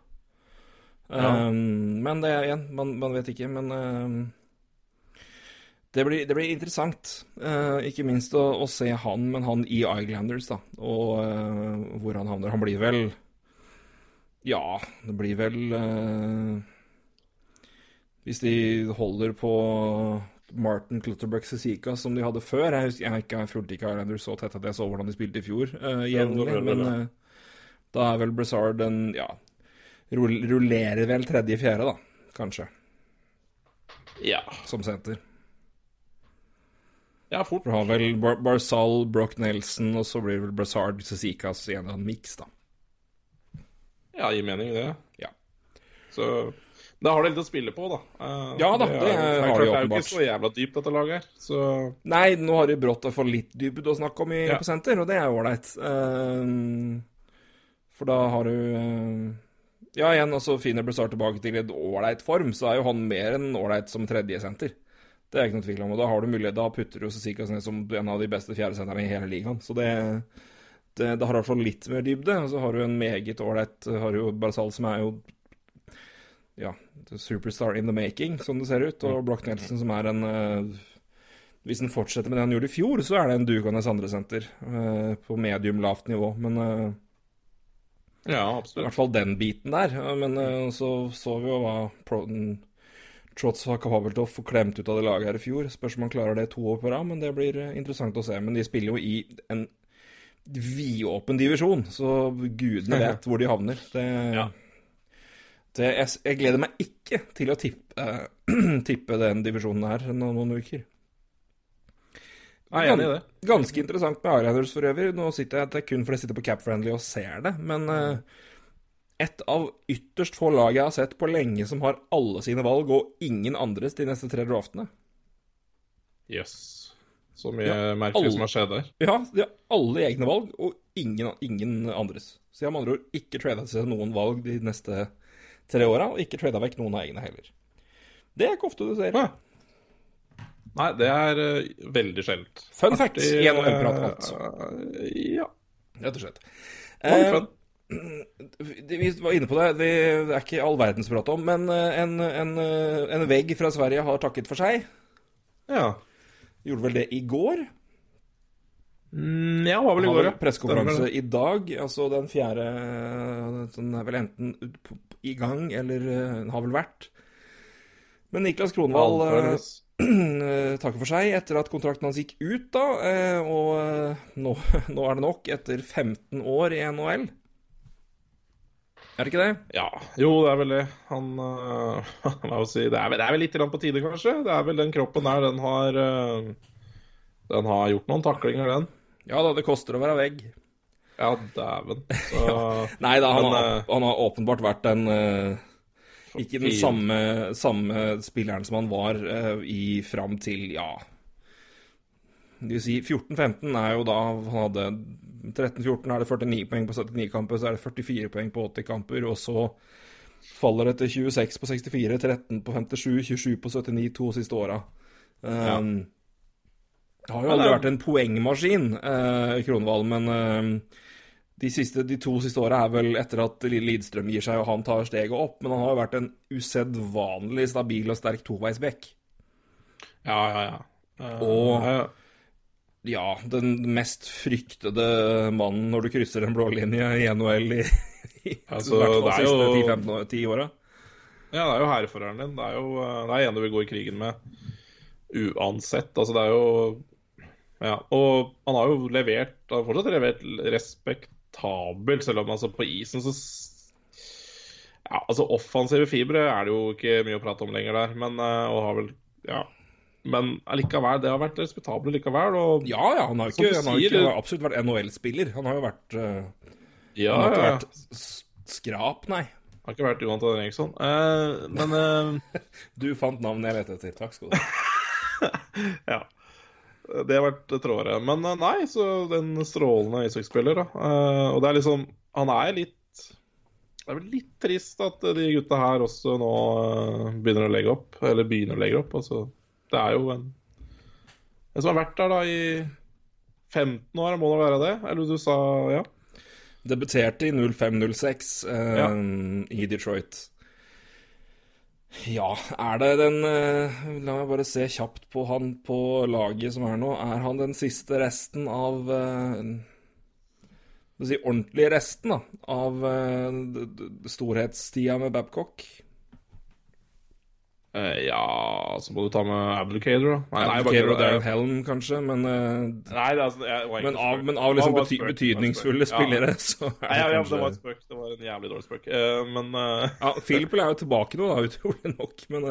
Ja. Um, men det er igjen, man, man vet ikke. Men um, Det blir, det blir interessant, Uh, ikke minst å, å, se han, men han i Islanders, da, og uh, hvor han havner. Han blir vel Ja, det blir vel eh, Hvis de holder på Martin Clutterbuck Cecica som de hadde før Jeg, husker, jeg, jeg fulgte ikke Islanders så tett at jeg så hvordan de spilte i fjor eh, jevnlig, men eh, da er vel Brazard en Ja, rullerer vel tredje-fjerde, da, kanskje. Ja. Som senter. Ja, fort. Du har vel Bar Barzal, Broch Nelson, og så blir det vel Brazard Cecicas i en eller annen miks, da. Ja, gir mening, det. Ja. Så da har de litt å spille på, da. Uh, ja da, det, det er, har de åpenbart. Det er jo ikke så jævla dypt, dette laget her. Så... Nei, nå har de brått å få litt dybde å snakke om i, ja. på senter, og det er ålreit. Uh, for da har du uh, Ja, igjen, altså finner Brassard tilbake til en ålreit form, så er jo han mer enn ålreit som tredje senter. Det er ikke noe tvil om. Og da har du mulighet, da putter du Cecicas ned som en av de beste fjerdesenterne i hele ligaen. Så det, det, det har i hvert fall litt mer dybde. Og så har du en meget ålreit Har jo Barzal, som er jo ja, superstar in the making, som det ser ut. Og Broch Nelson, som er en uh, Hvis han fortsetter med det han gjorde i fjor, så er det en dugende andresenter uh, på medium lavt nivå. Men Ja, absolutt. I hvert fall den biten der. Men uh, så så vi jo hva Proton Trots var kapabel til å få klemt ut av det laget her i fjor. Spørs om han klarer det to år på rad, men det blir eh, interessant å se. Men de spiller jo i en vidåpen divisjon, så gudene vet hvor de havner. Det, ja. det, jeg, jeg, gleder meg ikke til å tippe, uh, tippe den divisjonen her noen, noen uker. Jeg er enig i det. Ganske interessant med Islanders for øvrig. Nå sitter jeg, Det er kun fordi jeg sitter på Cap Friendly og ser det, men uh, et av ytterst få lag jeg har sett på lenge som har alle sine valg og ingen andres de neste tre draftene. Jøss. Yes. Så mye ja, merkelig alle, som har skjedd der. Ja, de har alle egne valg og ingen, ingen andres. Så jeg har med andre ord ikke trada seg noen valg de neste tre åra, og ikke trada vekk noen av egne heller. Det er ikke ofte du ser. Ja. Nei, det er uh, veldig sjeldent. Fun fact gjennom NHL-prat, alt. Uh, ja. Rett og slett. Eh, vi var inne på det, det er ikke all verdens prat om, men eh, en, en, eh, en, vegg fra Sverige har takket for seg. Ja. Gjorde vel det i går? Mm, ja, var vel i går, ja. Pressekonferanse i dag, altså den fjerde Den er vel enten i gang, eller den har vel vært. Men Niklas Kronvall takker for seg etter at kontrakten hans gikk ut, da. Og nå, nå er det nok, etter 15 år i NHL. Er det ikke det? Ja. Jo, det er vel det. Han uh, Hva si det er, vel, det er vel litt på tide, kanskje. Det er vel den kroppen der, den har uh, Den har gjort noen taklinger, den. Ja da, det koster å være vegg. Ja, dæven. ja. Nei da, han, har, eh, han, har, åpenbart vært den uh, Ikke den samme, samme, spilleren som han var i fram til, ja Det vil si, 14-15 er jo da han hadde 13-14 er det 49 poeng på 79 kamper, så er det 44 poeng på 80 kamper, og så faller det til 26 på 64, 13 på 57, 27 på 79 to siste åra. Um, Det har jo aldri vært en poengmaskin, uh, Kronvall, men uh, de, siste, de, to siste åra er vel etter at Lidstrøm gir seg og han tar steget opp, men han har jo vært en usedvanlig stabil og sterk toveisbekk. Ja, ja, ja. Uh, og ja den mest fryktede mannen når du krysser en blålinje i NHL i, i altså, hvert fall siste 10-15 åra. Ja, det er jo hærføreren din. Det er jo det er en du vil gå i krigen med uansett. Altså, det er jo Ja, og han har jo levert Han har fortsatt levert respektabelt, selv om altså på isen så Ja, altså offensive fibre er det jo ikke mye å prate om lenger der, men eh, og har vel Ja men allikevel, det har vært respektabelt likevel. Og, ja, ja, han har, ikke, han har ikke absolutt vært NHL-spiller. Han har jo vært uh, ja, Han har ikke ja. vært skrap, nei. Han har ikke vært Johan Taden Eriksson. Uh, men uh, Du fant navnet jeg lette etter. Takk skal du ha. ja. Det har vært trådere. Men nei, så den strålende ishockeyspiller, da. og det er liksom Han er litt det er vel litt trist at de gutta her også nå begynner å legge opp. Eller begynner å legge opp. altså det er jo en, en som har vært der da i 15 år, må det være det? Eller du sa ja? Debuterte i 05-06 eh, ja. i Detroit. Ja, er det den eh, La meg bare se kjapt på han på laget som er nå. Er han den siste resten av uh, si ordentlige resten, da, av uh, storhetstida med Babcock? Eh, ja, så må du ta med Abdicator, da. Nei, Abdicator og Darren Helm, kanskje, men uh, Nei, det, altså, jeg, men, av, men av liksom bety betydningsfulle spillere, ja. så er Nei, ja, kanskje... det var et spøk. Det var en jævlig dårlig spøk. Uh, men uh... Ja, Philip er jo tilbake nå, da, utrolig nok, men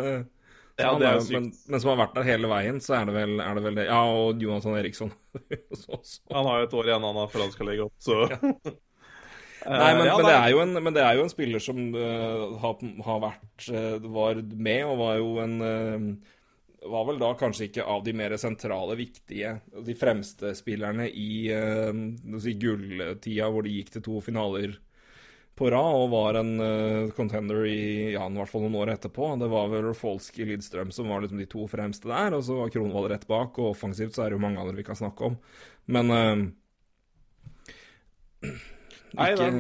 ja, det er jo sykt. Men, men, som har vært der hele veien, så er det vel, er det, vel det. Ja, og Jonathan Eriksson. Han har jo et år igjen han før han skal legge opp, så Nei, men, ja, men, det er jo en, men det er jo en spiller som uh, har, har, vært uh, Var med og var jo en uh, Var vel da kanskje ikke av de mer sentrale, viktige, de fremste spillerne i si gulltida, hvor de gikk til to finaler på rad og var en contender i ja, i hvert fall noen år etterpå. Det var vel Rolfolski Lidstrøm som var liksom de to fremste der, og så var Kronvoll rett bak. Og offensivt så er det jo mange andre vi kan snakke om. Men Nei, det, er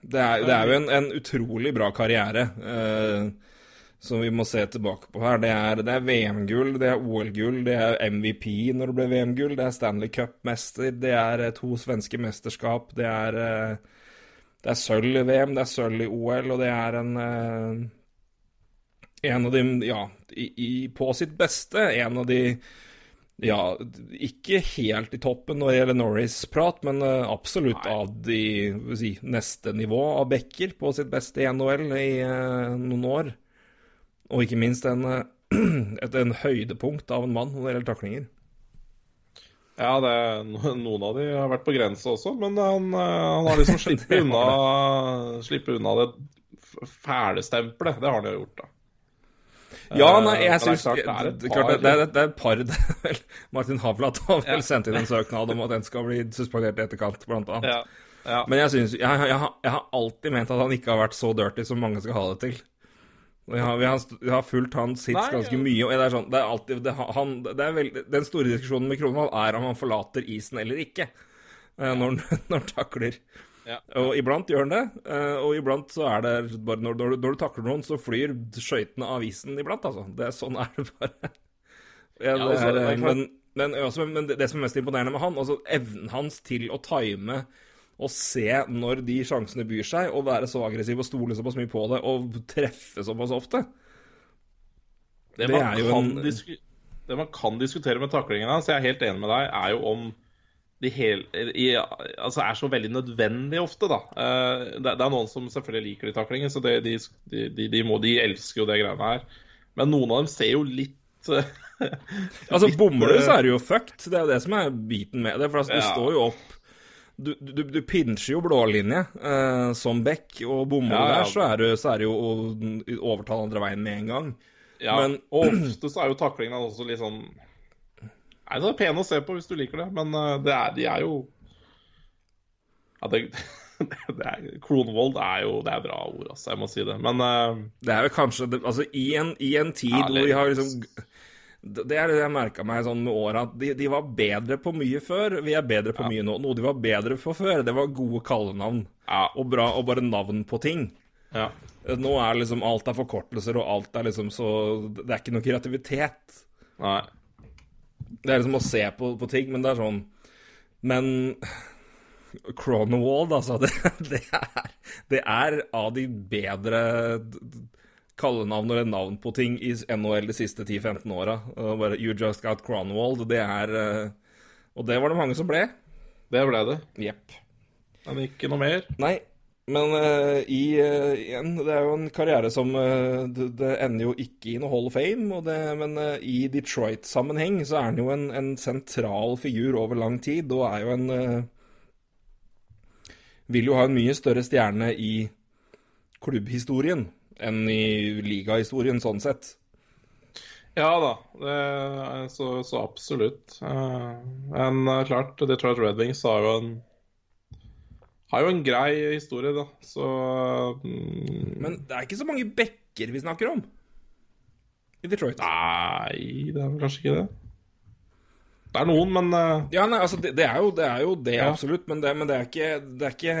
det, er, det er jo en, en, utrolig bra karriere eh, som vi må se tilbake på her. Det er, er VM-gull, det er OL-gull, det er MVP når det ble VM-gull, det er Stanley Cup-mester, det er eh, to svenske mesterskap, det er, eh, det er sølv i VM, det er sølv i OL, og det er en eh, En av de, ja, i, i, på sitt beste, en av de ja, ikke helt i toppen når det gjelder Norris-prat, men uh, absolutt Nei. av de si, neste nivå av backer på sitt beste i NHL i uh, noen år. Og ikke minst en, uh, et en høydepunkt av en mann når det gjelder taklinger. Ja, det, noen av de har vært på grensa også, men han, han har liksom sluppet unna, unna det fæle stempelet. Det har han jo gjort, da. Ja, nei, jeg eh, syns det, det, det, det, er et par Martin Havlat har vel sendt inn en søknad om at den skal bli suspendert i etterkant, blant annet. Ja, ja. Men jeg synes, jeg, jeg, jeg, har alltid ment at han ikke har vært så dirty som mange skal ha det til. Vi har, vi har, vi har fulgt hans hits ganske mye. og det er sånn, det er alltid, det, han, det er veld, Den store diskusjonen med Kronvall er om han forlater isen eller ikke eh, når han takler. Ja. Og iblant gjør han det, eh, og iblant så er det bare Når, når, når du takler noen, så flyr skøytene av isen iblant, altså. Det, sånn er det bare. Ja, det altså, er, men, men, også, men, det som er mest imponerende med han, altså evnen hans til å time og se når de sjansene byr seg, og være så aggressiv og stole såpass mye på det, og treffe såpass ofte Det, det er jo en Det man kan diskutere med taklingen hans, jeg er helt enig med deg, er jo om de hel, i, altså er så veldig nødvendig ofte, da. Uh, det, det, er noen som selvfølgelig liker de taklingene, så det, de, de, de, må, de, elsker jo det greiene her. Men noen av dem ser jo litt uh, Altså, bommer du, så er du jo fucked. Det er jo det som er biten med det. For altså, ja. du står jo opp Du, du, du pincher jo blålinje uh, som back, og bommer ja, ja. der, så er, du, så er det jo å overta andre veien med en gang. Ja, Men, og ofte så er jo taklingene også litt sånn Nei, det er pene å se på hvis du liker det, men uh, det er, de er jo ja, det, det er, Kronvold er jo Det er bra ord, altså. Jeg må si det. Men uh, Det er jo kanskje Altså, i en, i en tid ja, hvor vi har liksom det er det jeg merka meg sånn med åra, de, de, var bedre på mye før. Vi er bedre på ja. mye nå. Noe de var bedre på før, det var gode kallenavn. Ja. Og, bra, og bare navn på ting. Ja. Nå er liksom alt er forkortelser, og alt er liksom så Det er ikke noe kreativitet. Nei. Det er liksom å se på, på ting, men det er sånn Men Chronowald, altså, det, det, er, det er av de bedre kallenavn eller navn på ting i NHL de siste 10-15 åra. You just got Cronwald. Det er Og det var det mange som ble. Det ble det. Jepp. Men ikke noe mer? Nei. Men uh, i, uh, igjen, det er jo en karriere som uh, det, det, ender jo ikke i noe Hall of Fame, det, men i Detroit-sammenheng så er han jo en, en, sentral figur over lang tid, og er jo en Vil jo ha en mye større stjerne i klubbhistorien enn i ligahistorien, sånn sett. Ja da, så, så, absolutt. men klart, Detroit Red Wings har jo en har jo en grei historie, da, så mm. Men det er ikke så mange bekker vi snakker om i Detroit? Nei, det er vel kanskje ikke det. Det er noen, men uh... Ja, nei, altså, det, det, er jo det, er jo det ja. absolutt, men, det, men det, er ikke Det er ikke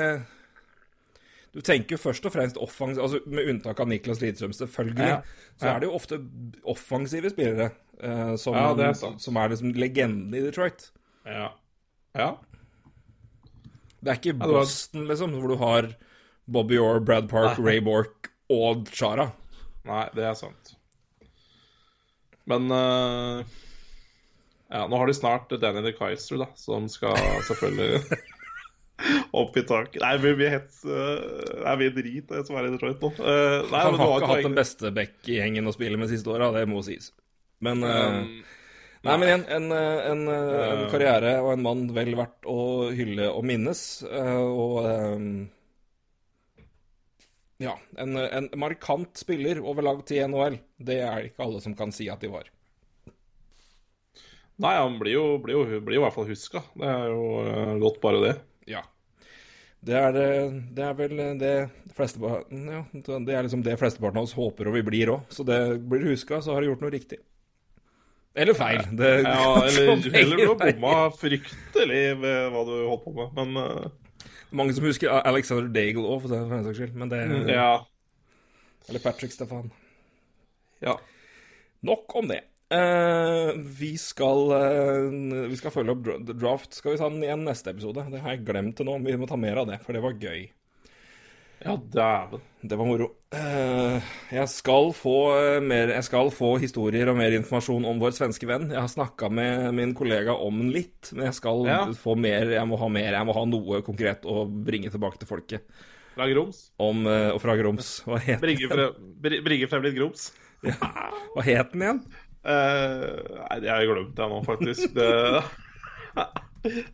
Du tenker jo først og fremst offensiv, altså med unntak av Niklas Lidstrøm, selvfølgelig, Ja. så er det jo ofte offensive spillere uh, som, er som er liksom legenden i Detroit. Ja. ja. Det er ikke Boston, liksom, hvor du har Bobby Orr, Brad Park, Ray Bork og Chara. Nei, det er sant. Men uh, Ja, nå har de snart Danny de Kaiser, da, som skal selvfølgelig opp i taket. Nei, vi blir helt Det er mye drit, det som er i Detroit nå. Uh, nei, Han har ikke hatt den beste back-gjengen å spille med siste åra, det må sies. Men uh, Um, Nei, men igjen, en, eh, en, eh, en karriere og en mann vel verdt å hylle og minnes. eh, Og eh, ja, en, en markant spiller over lag til NHL. Det er det ikke alle som kan si at de var. Nei, han blir jo, blir jo, blir jo i hvert fall huska. Det er jo godt bare det. Ja. Det er, det- det er vel det fleste ja, Det er liksom det flesteparten av oss håper og vi blir òg. Så det blir du huska, så har du gjort noe riktig. Eller feil. Det Ja, eller, eller du bomma fryktelig ved hva du holdt på med, men uh... Mange som husker Alexander Daigle òg, for den saks skyld. Men det ja. Eller Patrick Stefan. ja. Nok om det. Uh, vi skal uh, Vi skal følge opp draft. Skal vi ta den igjen neste episode? Det har jeg glemt til nå. Vi må ta mer av det, for det var gøy. Ja, dæven. Det var moro. Eh, jeg skal få eh, mer Jeg skal få historier og mer informasjon om vår svenske venn. Jeg har snakka med min kollega om den litt, men jeg skal Ja. få mer. Jeg må ha mer. Jeg må ha noe konkret å bringe tilbake til folket. Fra Groms? Om eh, Og fra Groms. Hva het, Bringe frem, bri- bringe frem litt Grums. hva het den igjen? Nei, det har jeg glemt, jeg nå, faktisk. Det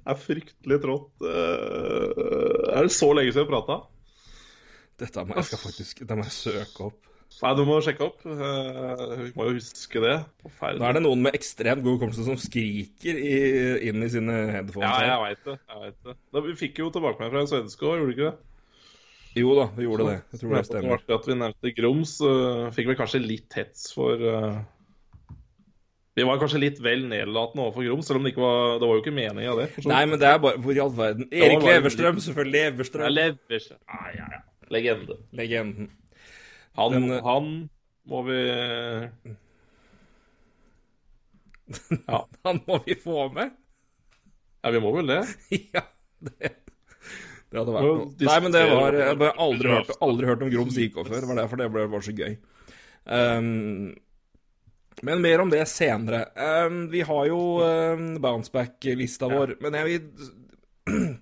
er fryktelig trått. Er det så lenge siden vi prata? Dette må jeg skal faktisk Det må jeg søke opp. Nei, du må sjekke opp. Eh, vi må jo huske det. Nå er det noen med ekstremt god hukommelse som skriker i, inn i sine headphones. Ja, jeg veit det. Jeg vet det. Da, vi fikk jo tilbakemelding fra en svenske òg, gjorde vi ikke det? Jo da, vi gjorde det. Jeg tror det Det stemmer. artig at vi nevnte Grums. uh, fikk vel kanskje litt hets for uh, Vi var kanskje litt vel nedlatende overfor Grums, selv om det ikke var Det var jo ikke meninga, det. Nei, men det er bare Hvor i all verden Erik Leverstrøm, selvfølgelig. Leverstrøm. Ja, Leverstrøm. Levers. Ja, ja, ja. Legende. Legenden. Han, Den, eh, han må vi Ja. Han må vi få med. ja, vi må vel det. ja, det, det hadde vært noe. Nei, men det var Jeg har aldri hørt, aldri hørt om Grums IK før. Det var derfor det ble, var så gøy. Um, men mer om det senere. Um, vi har jo um, bounceback-lista vår, men jeg vil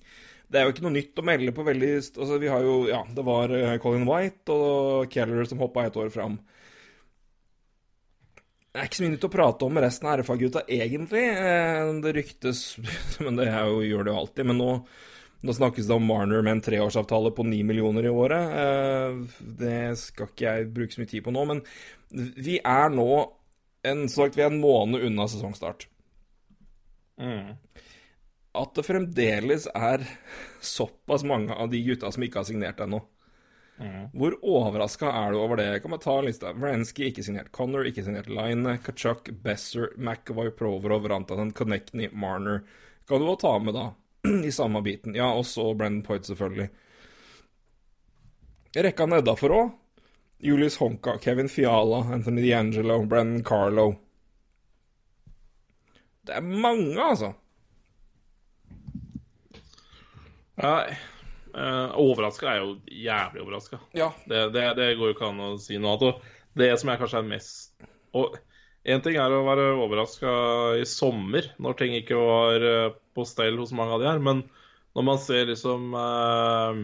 Det er jo ikke noe nytt å melde på veldig Altså, vi har jo Ja, det var eh, Colin White og Keller som hoppa et år fram. Det er ikke så mye nytt å prate om med resten av RFA-gutta, egentlig. Eh, Det ryktes Men det jo, gjør det jo alltid. Men nå, nå snakkes det om Marner med en treårsavtale på ni millioner i året. Eh, Det skal ikke jeg bruke så mye tid på nå, men vi er nå en, sagt, vi er en måned unna sesongstart. Mm. At det fremdeles er såpass mange av de gutta som ikke har signert ennå. Hvor overraska er du over det? Jeg kan bare ta en liste. Vransky ikke signert. Connor ikke signert. Line, Kachuk, Besser, McAvoy, Provorov, Rantanen, Connectney, Marner. Kan du også ta med, da, i samme biten. Ja, og så Brennan Poit, selvfølgelig. Rekka nedafor òg. Julius Honka, Kevin Fiala, Anthony D'Angelo, Brennan Carlo. Det er mange, altså. Nei. Uh, overraska er jo jævlig overraska. Ja. Det, det, det går jo ikke an å si noe annet. Det som jeg kanskje er mest Og én ting er å være overraska i sommer, når ting ikke var eh, på stell hos mange av de her, men når man ser liksom uh,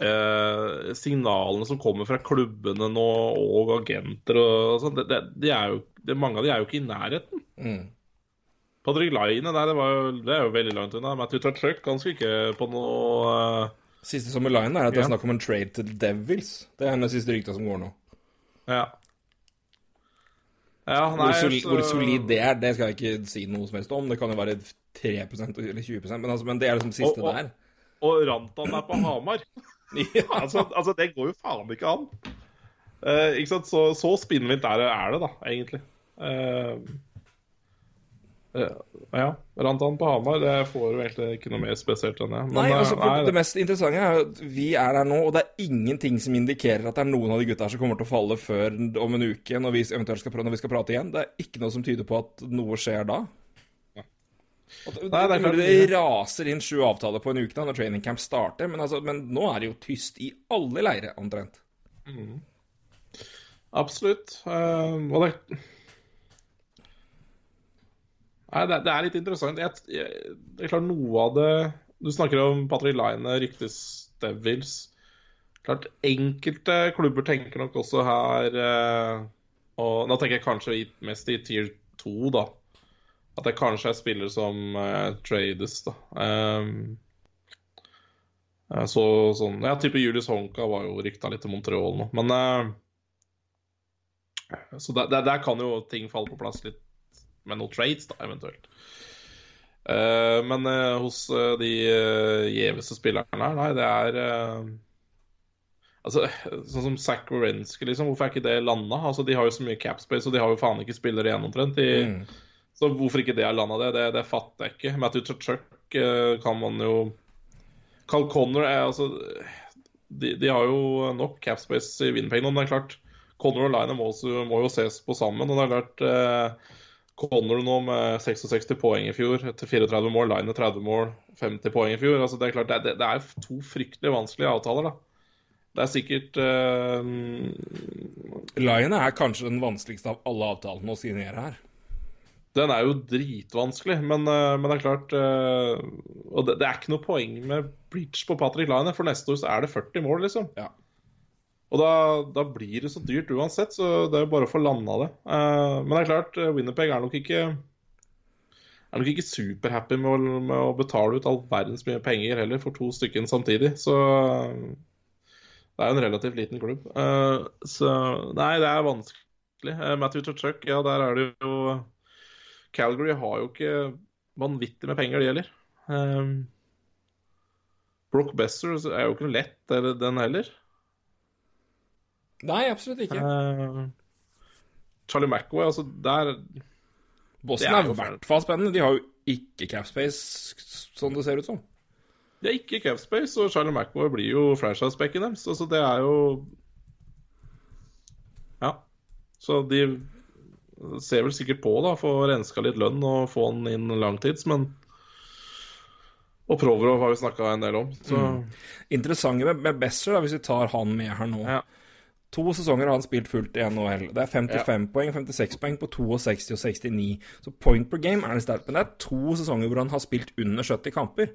uh, signalene som kommer fra klubbene nå, og agenter og sånn, det, det, er jo, mange av de er jo ikke i nærheten. Mm. Patrick Laine der, det, var jo, det er jo veldig langt unna. Matthew Tutchuk han skulle ikke på noe uh... Siste som er line, er at det er snakk om en trade til Devils. Det er den siste rykta som går nå. Ja. Ja, nei, Hvor, soli, så- hvor solid det er, det skal jeg ikke si noe som helst om. Det kan jo være 3% eller 20% men, altså, men det er liksom siste Og- og- der. Og Rantan er på Hamar. Ja. altså, altså, det går jo faen ikke an. Uh, ikke sant? Så, så spinnvilt er det, er det, da, egentlig. Eh, Ja, rant han på Hamar. Det får jo egentlig ikke noe mer spesielt enn det. Men, Nei, altså, nei, Det mest interessante er at vi er der nå, og det er ingenting som indikerer at det er noen av de gutta her som kommer til å falle før om en uke, når vi eventuelt skal, når vi skal prate igjen. Det er ikke noe som tyder på at noe skjer da. At, Nei, det det, det raser inn sju avtaler på en uke da, når training camp starter, men, altså, men nå er det jo tyst i alle leirer, omtrent. Absolutt. Uh, og det Nei, det, det er litt interessant. Jeg, jeg, det er klart noe av det Du snakker om Patrick Line, ryktes Devils. Klart Enkelte klubber tenker nok også her eh, Og da tenker jeg kanskje mest i tier 2, da. At det kanskje er spillere som eh, trades, da. Um, så sånn Ja, type Julius Honka var jo rykta litt til Montreal nå, men eh, Så der, der, der kan jo ting falle på plass litt med noen trades, da, eventuelt. Uh, men uh, hos uh, de gjeveste spillerne her, nei, det er Altså, Sånn som Zack Wrenske, liksom. Hvorfor er ikke det landa? Altså, de har jo så mye capspace, og de har jo faen ikke spillere igjen omtrent. Mm. Så hvorfor ikke det er landa, det, det, det fatter jeg ikke. Matthew Tuchuk eh, kan man jo Carl Connor er altså de, de har jo nok capspace i Winnipeg nå, men det er klart Connor og Line må, må jo ses på sammen. og det er klart Connor nå med 66 poeng i fjor, etter 34 mål, Line 30 mål, 50 poeng i fjor. altså Det er klart, det, det, er to fryktelig vanskelige avtaler. da. Det er sikkert uh... Line er kanskje den vanskeligste av alle avtalene å signere her. Den er jo dritvanskelig, men, uh, men det er klart uh, Og det, det er ikke noe poeng med bridge på Patrick Line, for neste år så er det 40 mål, liksom. Ja. Og da, da blir det så dyrt uansett, så det er jo bare å få landa det. Uh, men det er klart, eh, Winnerpeg er nok ikke er nok ikke superhappy med, å- med å betale ut all verdens mye penger heller for to stykker samtidig. Så eh, det er jo en relativt liten klubb. Uh, så nei, det er vanskelig. Uh, Matthew Tuchuk, ja, der er det jo Calgary har jo ikke vanvittig med penger, de heller. Um, Brock Besser er jo ikke lett, den heller. Nei, absolutt ikke. Uh, Charlie McAway, altså der Boston er er i hvert fall spennende. De har jo ikke capspace, sånn det ser ut som. Det er ikke Capspace, og Charlie McAway blir jo franchise-backen deres. Altså, det er jo Ja. Så de ser vel sikkert på, da, få renska litt lønn og få han inn langtids, men Og Provorov har vi snakka en del om, så Mm. Interessante med, med Besser, da, hvis vi tar han med her nå Ja. To sesonger har han spilt fullt i NHL. Det er 55 poeng, 56 poeng på 62 og 69. Så point per game er det sterkt. Men det er to sesonger hvor han har spilt under 70 kamper.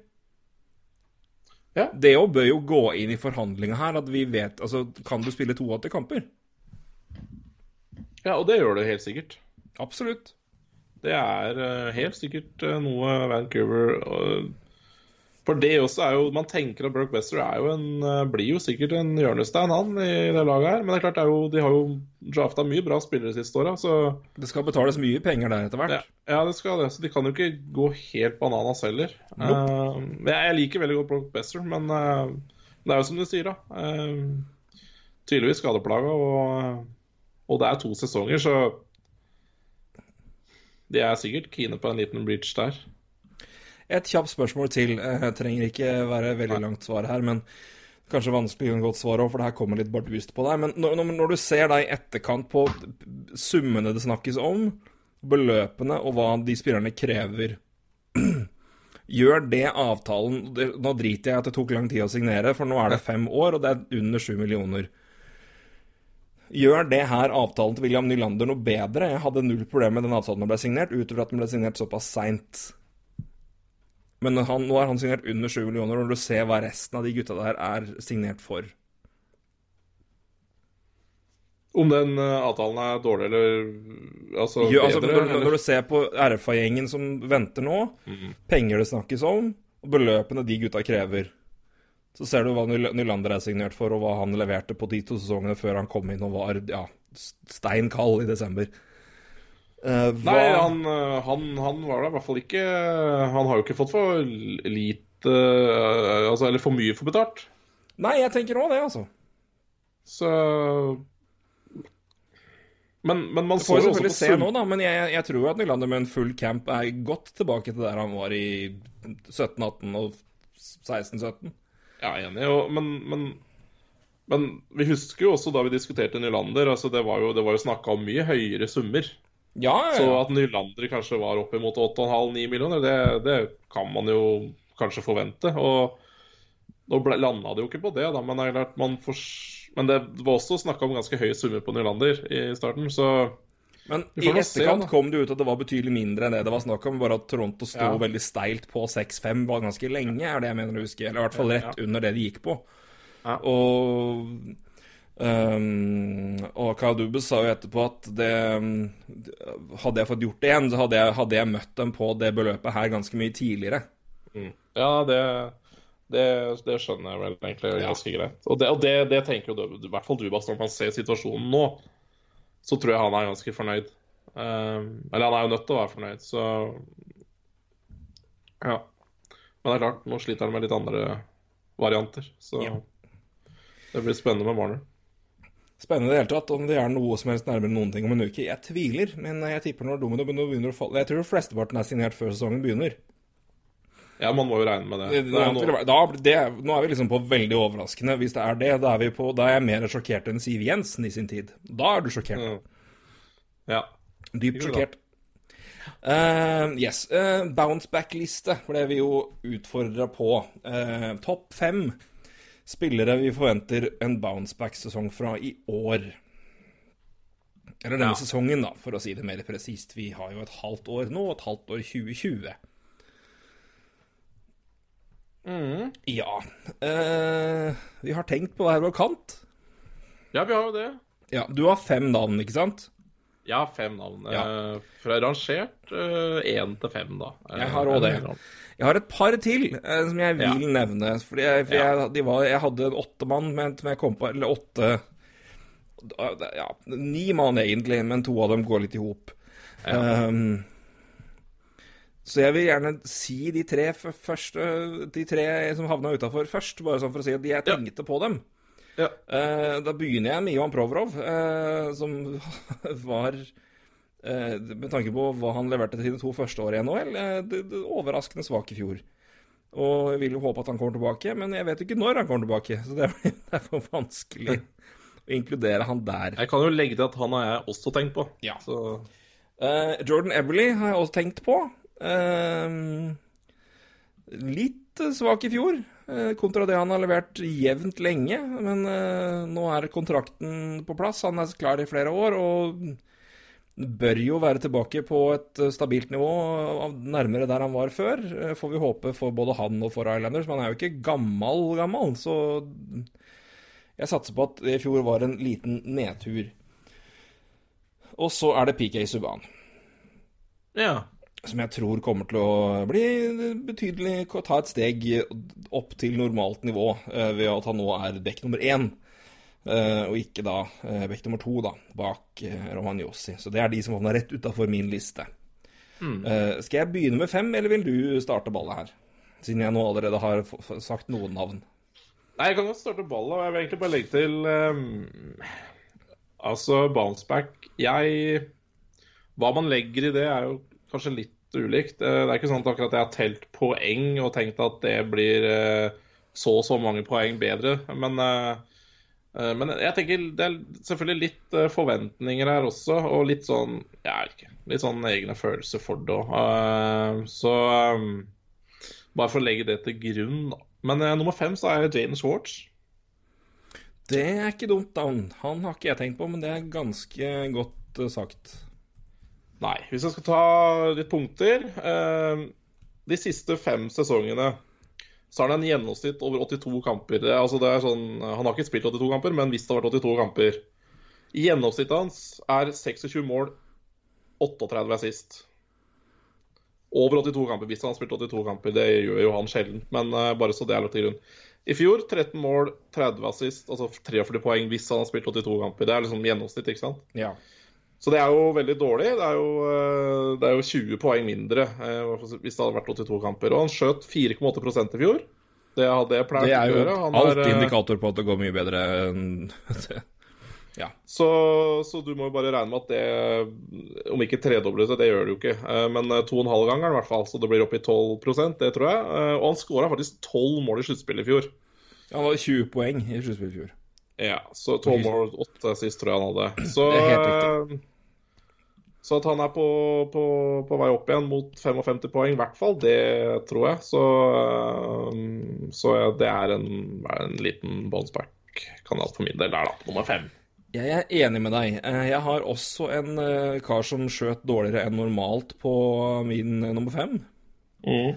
Ja. Det òg bør jo gå inn i forhandlinga her, at vi vet Altså, kan du spille 82 kamper? Ja, og det gjør det helt sikkert. Absolutt. Det er eh, helt sikkert eh, noe Vancouver For det også er jo Man tenker at Brock Besser er jo en, eh, blir jo sikkert en hjørnestein, han, i det laget her. Men det er klart, det er jo, de har jo drafta mye bra spillere siste åra, så Det skal betales mye penger der etter hvert. ja, ja, det skal det. Så de kan jo ikke gå helt bananas heller. Nope. Uh, jeg, jeg liker veldig godt Brock Besser, men uh, det er jo som du sier, da. Uh, tydeligvis skadeplaga, og, og det er to sesonger, så de er sikkert kine på en liten bridge der. Et kjapt spørsmål til. Jeg trenger ikke være veldig langt svar her, men kanskje vanskelig å godt svar òg, for det her kommer litt bardust på deg. Men når, når du ser deg i etterkant på summene det snakkes om, beløpene og hva de spillerne krever Gjør det avtalen Nå driter jeg i at det tok lang tid å signere, for nå er det fem år, og det er under sju millioner. Gjør det her avtalen til William Nylander noe bedre? Jeg hadde null problem med den avtalen som ble signert, utover at den ble signert såpass seint. Men han, nå er han signert under 7 millioner, når du ser hva resten av de gutta der er signert for. Om den eh, avtalen er dårlig eller altså, Jo, altså, bedre? når, når du ser på RFA-gjengen som venter nå, penger det snakkes om, og beløpene de gutta krever, så ser du hva Nylander er signert for, og hva han leverte på de to sesongene før han kom inn og var ja, stein kald i desember. Eh, hva, Nei, han, eh, han, han var da i hvert fall ikke Han har jo ikke fått for lite uh, Altså, eller for mye for betalt. Nei, jeg tenker òg det, altså. Så Men, men man får jo også selvfølgelig på se nå, da, men jeg, jeg tror at Nylander med en full camp er godt tilbake til der han var i 17-18 og 16-17. Ja, jeg er enig, og, men, men, men vi husker jo også da vi diskuterte Nylander, altså det var jo, det var jo snakka om mye høyere summer. Ja, ja, Så at Nylander kanskje var oppimot 8,5-9 millioner, det, det kan man jo kanskje forvente. Og nå ble, landa det jo ikke på det, da, men, det man fors- men det var også snakka om ganske høye summer på Nylander i starten, så Men i etterkant se, kom det ut at det var betydelig mindre enn det det var snakk om. Bare at Toronto sto Ja. veldig steilt på 6-5 var ganske lenge, er det jeg mener å huske. Eller i hvert fall rett under det de gikk på. Ja. Og Um, og Kyle sa jo etterpå at det um, Hadde jeg fått gjort det igjen, så hadde jeg, hadde jeg møtt dem på det beløpet her ganske mye tidligere. ja, det, det, det skjønner jeg vel egentlig ganske greit. Og det, og det, tenker jo du, i hvert fall du, Bastian. når man ser situasjonen nå, så tror jeg han er ganske fornøyd. Um, eller han er jo nødt til å være fornøyd, så Ja. Men det er klart, nå sliter han med litt andre varianter, så Ja. det blir spennende med Warner. Spennende i det hele tatt, om det er noe som helst nærmere noen ting om en uke. Jeg tviler, men jeg tipper når domino begynner å falle Jeg tror flesteparten er signert før sesongen begynner. Ja, man må jo regne med det. Nå, da, det, nå er vi liksom på veldig overraskende. Hvis det er det, da er, vi på, da er jeg mer sjokkert enn Siv Jensen i sin tid. Da er du sjokkert. Mm. ja. Dypt sjokkert. Uh, yes. Uh, bounce back-liste ble vi jo utfordra på. Uh, Topp fem spillere vi forventer en bounce back-sesong fra i år. Eller denne Ja. sesongen, da, for å si det mer presist. Vi har jo et halvt år nå, et halvt år 2020. Mm. Ja. eh, vi har tenkt på hver vår kant. ja, vi har jo det. Ja, Du har fem navn, ikke sant? Ja, fem navn. Ja. Eh, fra rangert én til fem, da. Eh, Jeg har òg det. Jeg har et par til eh, som jeg vil Ja. nevne. Fordi jeg, for Ja. jeg, de var, jeg hadde en åttemann, men jeg kom på Eller åtte Ja, ni mann egentlig, men to av dem går litt i hop. Um, så jeg vil gjerne si de tre første De tre som havna utafor først, bare sånn for å si at jeg Ja. tenkte på dem. Ja. Eh, da begynner jeg med Ivan Provorov, eh, som var eh, Med tanke på hva han leverte til sine to første år i NHL, det, det, overraskende svak i fjor. Og jeg vil jo håpe at han kommer tilbake, men jeg vet ikke når han kommer tilbake. Så det er for vanskelig å inkludere han der. Jeg kan jo legge til at han har jeg også tenkt på. Ja. Så Eh, Jordan Everly har jeg også tenkt på. Litt svak i fjor, kontra det han har levert jevnt lenge. Men eh, nå er kontrakten på plass, han er klar i flere år og bør jo være tilbake på et eh, stabilt nivå, nærmere der han var før. eh, Får vi håpe for både han og for Islanders. Men han er jo ikke gammel, gammel, så jeg satser på at det i fjor var en liten nedtur. Og så er det PK Subhaan ja. Som jeg tror kommer til å bli betydelig Ta et steg opp til normalt nivå eh, ved at han nå er bekk nummer én. eh, Og ikke da eh, bekk nummer to, da, bak Romagnosi. Så det er de som havna rett utafor min liste. Eh, Skal jeg begynne med fem, eller vil du starte ballet her? Siden jeg nå allerede har sagt noen navn. Nei, jeg kan godt starte ballet, og jeg vil egentlig bare legge til um, Altså, bounceback Jeg Hva man legger i det, er jo kanskje litt ulikt. Eh, Det er ikke sånn at akkurat jeg har telt poeng og tenkt at det blir eh, så og så mange poeng bedre, men eh, men jeg tenker det er selvfølgelig litt forventninger her også, og litt sånn Jeg vet ikke. Litt sånn egne følelser for det òg. Så bare for å legge det til grunn, da. Men nummer fem så er Jaden Schwartz. Det er ikke dumt navn. Han har ikke jeg tenkt på, men det er ganske godt sagt. Nei, hvis jeg skal ta litt punkter eh, De siste fem sesongene så har han en gjennomsnitt over 82 kamper. Det, er- altså det er sånn, han har ikke spilt 82 kamper, men hvis det har vært 82 kamper Gjennomsnittet hans er 26 mål, 38 assist. Over 82 kamper hvis han har spilt 82 kamper. Det gjør jo han sjelden, men eh, bare så det er lagt til grunn. I fjor 13 mål, 30 assist, altså 43 poeng hvis han har spilt 82 kamper. Det er liksom gjennomsnitt, ikke sant? Ja. Så det er jo veldig dårlig. Det er jo, eh, det er jo 20 poeng mindre eh, hvis det hadde vært 82 kamper. Og han skjøt 4,8% i fjor. Det hadde jeg pleid Det å er jo gjøre. Alt er, eh, indikator på at det går mye bedre enn Ja. Så, så du må jo bare regne med at det Om ikke tredobles det, det gjør det jo ikke, men to og en halv ganger i hvert fall. Så det blir opp i 12% det tror jeg. Og han skåra faktisk 12 mål i sluttspillet i fjor. Ja, Han hadde 20 poeng i sluttspillet i fjor. Ja, så 12 mål, 8 sist tror jeg han hadde. Så, Det er helt eh, så at han er på, på, på vei opp igjen mot 55 poeng, i hvert fall, det tror jeg. Så, eh, så det er en, en liten bonsback-kanal for min del der, da. Nummer fem. Jeg er enig med deg. Eh, Jeg har også en kar som skjøt dårligere enn normalt på min nummer fem. Mm.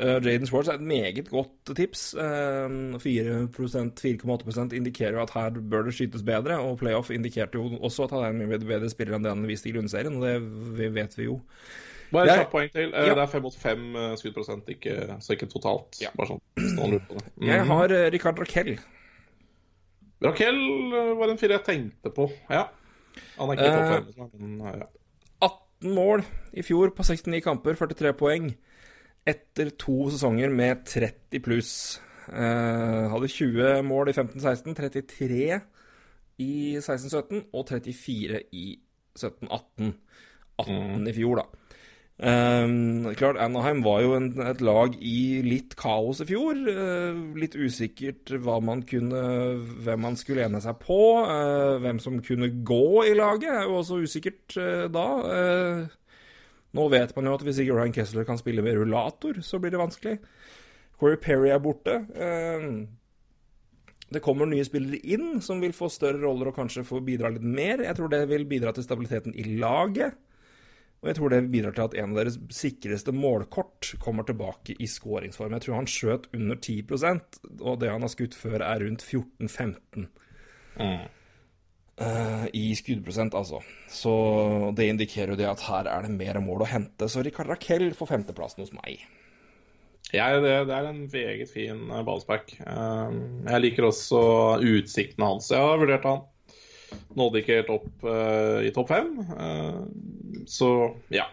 Uh, Jaden Schwartz er et meget godt tips. Uh, 4 4,8 indikerer jo at her bør det skytes bedre, og playoff indikerte jo også at han er en mye bedre spiller enn det han viste i grunnserien, og det vet vi jo. Bare et kjapt poeng til. Eh, Ja. Det er fem mot fem eh, skuddprosent, ikke, så ikke totalt. Ja. Bare sånn, det. Mm. Jeg har uh, Rikard Raquel. Raquel eh, var en fyr jeg tenkte på, ja. Han er ikke i topp Eh, fem, men eh, ja. 18 mål i fjor på 69 kamper, 43 poeng. Etter to sesonger med 30 pluss. Eh, hadde 20 mål i 15-16, 33 i 16-17 og 34 i 17-18. 18 i fjor, da. Eh, klart, Anaheim var jo en, et lag i litt kaos i fjor. Eh, litt usikkert man kunne, hvem man skulle ene seg på. eh, hvem som kunne gå i laget, er jo også usikkert eh, da. Eh, nå vet man jo at hvis ikke Ryan Kessler kan spille med rullator, så blir det vanskelig. Corey Perry er borte. Eh, det kommer nye spillere inn som vil få større roller og kanskje få bidra litt mer. Jeg tror det vil bidra til stabiliteten i laget. Og jeg tror det bidrar til at en av deres sikreste målkort kommer tilbake i skåringsform. Jeg tror han skjøt under 10% og det han har skutt før, er rundt 14-15 Mm. Eh, i skuddprosent, altså. Så det indikerer jo det at her er det mer mål å hente. Så Rikard Rakell får femteplassen hos meg. Ja, det, det er en meget fin ballspark. ballsback. Eh, jeg liker også utsiktene hans. Jeg har vurdert han. Nådde ikke helt opp uh, i topp fem. Eh, så ja.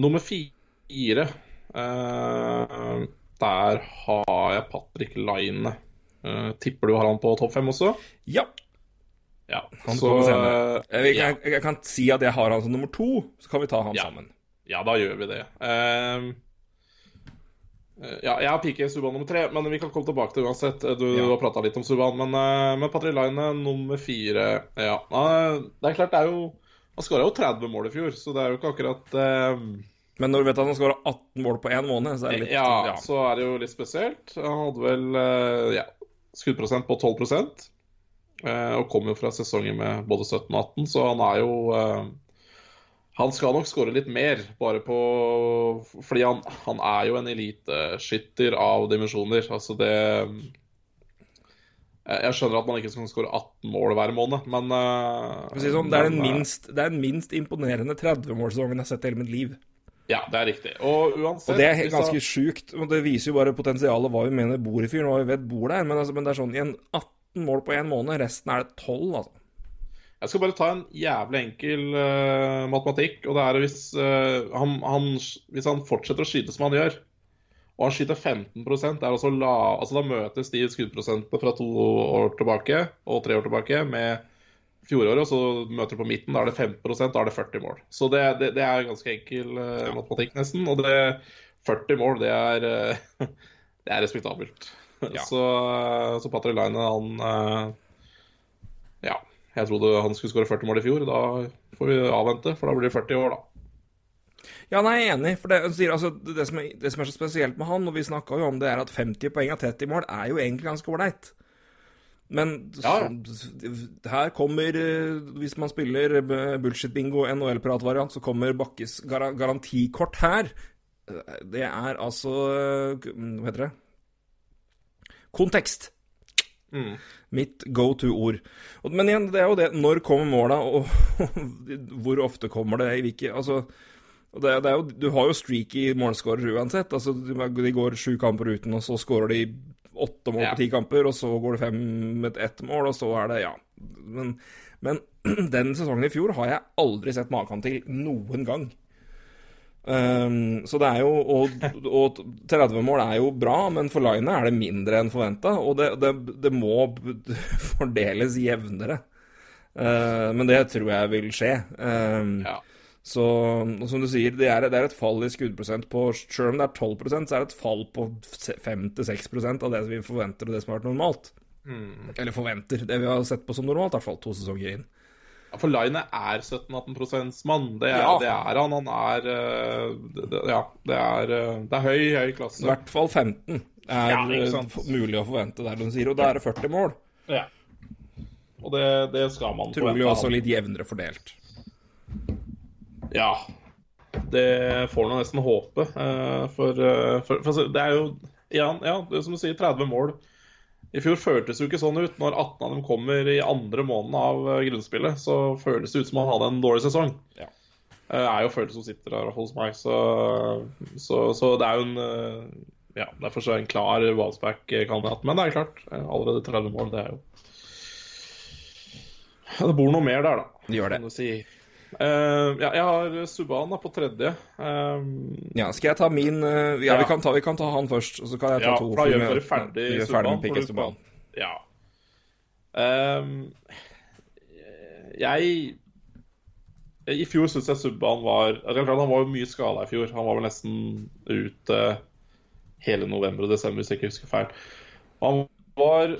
Nummer fire eh, Der har jeg Patrick Line. Eh, tipper du har han på topp fem også? Ja, Ja. han så, kommer senere. eh, Jeg, jeg, jeg kan si at jeg har han som nummer to, så kan vi ta han Ja. sammen. Ja, da gjør vi det. Eh, ja, jeg har pike Subhaan nummer tre, men vi kan komme tilbake til det uansett. Du, Ja. har prata litt om Subhaan, men, uh, men Patrick Line nummer fire Ja. eh, det er klart, det er jo Han skåra jo 30 mål i fjor, så det er jo ikke akkurat ehm, Men når du vet at han skåra 18 mål på én måned, så er det litt ja, ja. så er det jo litt spesielt. Han hadde vel eh, ja, skuddprosent på 12 eh, og kom jo fra sesonger med både 17 og 18, så han er jo eh, Han skal nok skåre litt mer, bare på Fordi han, han er jo en eliteskytter av dimensjoner. Altså det eh, Jeg skjønner at man ikke skal skåre 18 mål hver måned, men eh, si det sånn, det, er den minst, det er den minst imponerende 30-målsesongen jeg har sett i hele mitt liv. Ja, det er riktig. Og uansett Og det er ganske sjukt. Det viser jo bare potensialet hva vi mener bor i fyren, og hva vi vet bor der. Men, altså, men det er sånn igjen 18 mål på én måned, resten er det 12, altså. Jeg skal bare ta en jævlig enkel uh, matematikk. og det er hvis, uh, han, han, hvis han fortsetter å skyte som han gjør, og han skyter 15 det er altså la, altså Da møtes de skuddprosentene fra to år tilbake og tre år tilbake med fjoråret, og så møter du på midten. Da er det 15% da er det 40 mål. Så det, det, det er ganske enkel uh, matematikk, nesten. Og det 40 mål, det er, uh, det er respektabelt. Ja. Så, så Patrick Line, han eh, Ja. Jeg trodde han skulle skåre 40 mål i fjor. Da får vi avvente, for da blir det 40 år, da. Ja, nei, jeg er enig. For det, altså, det, som er, det som er så spesielt med han, og vi snakka jo om det, er at 50 poeng av 30 mål er jo egentlig ganske ålreit. Men Ja, så, her kommer eh, Hvis man spiller eh, bullshit-bingo, NHL-pratvariant, så kommer Bakkes gar garantikort her. Eh, Det er altså eh, Hva heter det? Kontekst. Mm. Mitt go to-ord. Men igjen, det er jo det Når kommer måla, og hvor ofte kommer det? I hvilke Altså det, det jo, Du har jo streaky målskårere uansett. Altså, De går sju kamper uten, og så skårer de åtte mål Ja. på ti kamper, og så går det fem med ett mål, og så er det Ja. Men, men den sesongen i fjor har jeg aldri sett maken til noen gang. Um, så det er jo og, og 30 mål er jo bra, men for Line er det mindre enn forventa. Og det, det, det, må fordeles jevnere. Uh, men det tror jeg vil skje. Um, ja. Så som du sier, det er, det er, et fall i skuddprosent på Selv om det er 12 så er det et fall på 5-6% av det vi forventer og det som har vært normalt. Mm. Eller forventer. Det vi har sett på som normalt, i hvert fall to sesonger inn. Ja, For Line er 17-18% mann. Det, ja. det, er han. Han er eh, det, Ja, det er, eh, det er høy, høy klasse. I hvert fall 15 er ja, eh, mulig å forvente der, de sier. Og da er det 40 mål. Ja. Og det, det skal man Trolig forvente. Trolig også litt jevnere fordelt. Ja. Det får man nesten håpe. For, for, for, det er jo ja, ja, det er som du sier, 30 mål. I fjor føltes det jo ikke sånn ut. Når 18 av dem kommer i andre måneden av eh, grunnspillet, så føles det ut som han hadde en dårlig sesong. Ja. Det eh, er jo følelsen som sitter der hos meg, så, så, så, det er jo en eh, Ja, derfor så er det en klar Walsback-kandidat. Men det er klart, allerede 30 mål, det er jo Det bor noe mer der, da. Det gjør det. Uh, ja, jeg har Subhaan på tredje. Um, ja, skal jeg ta min uh, ja, ja. Vi, kan ta, vi, kan ta, han først, og så kan jeg ta ja, to. Da gjør vi ferdig, vi er ferdig med Piquet Subhaan. Ja. Um, jeg I fjor syns jeg Subhaan var Han var jo mye skada i fjor. Han var vel nesten ute hele november og desember, hvis jeg ikke husker feil. Han var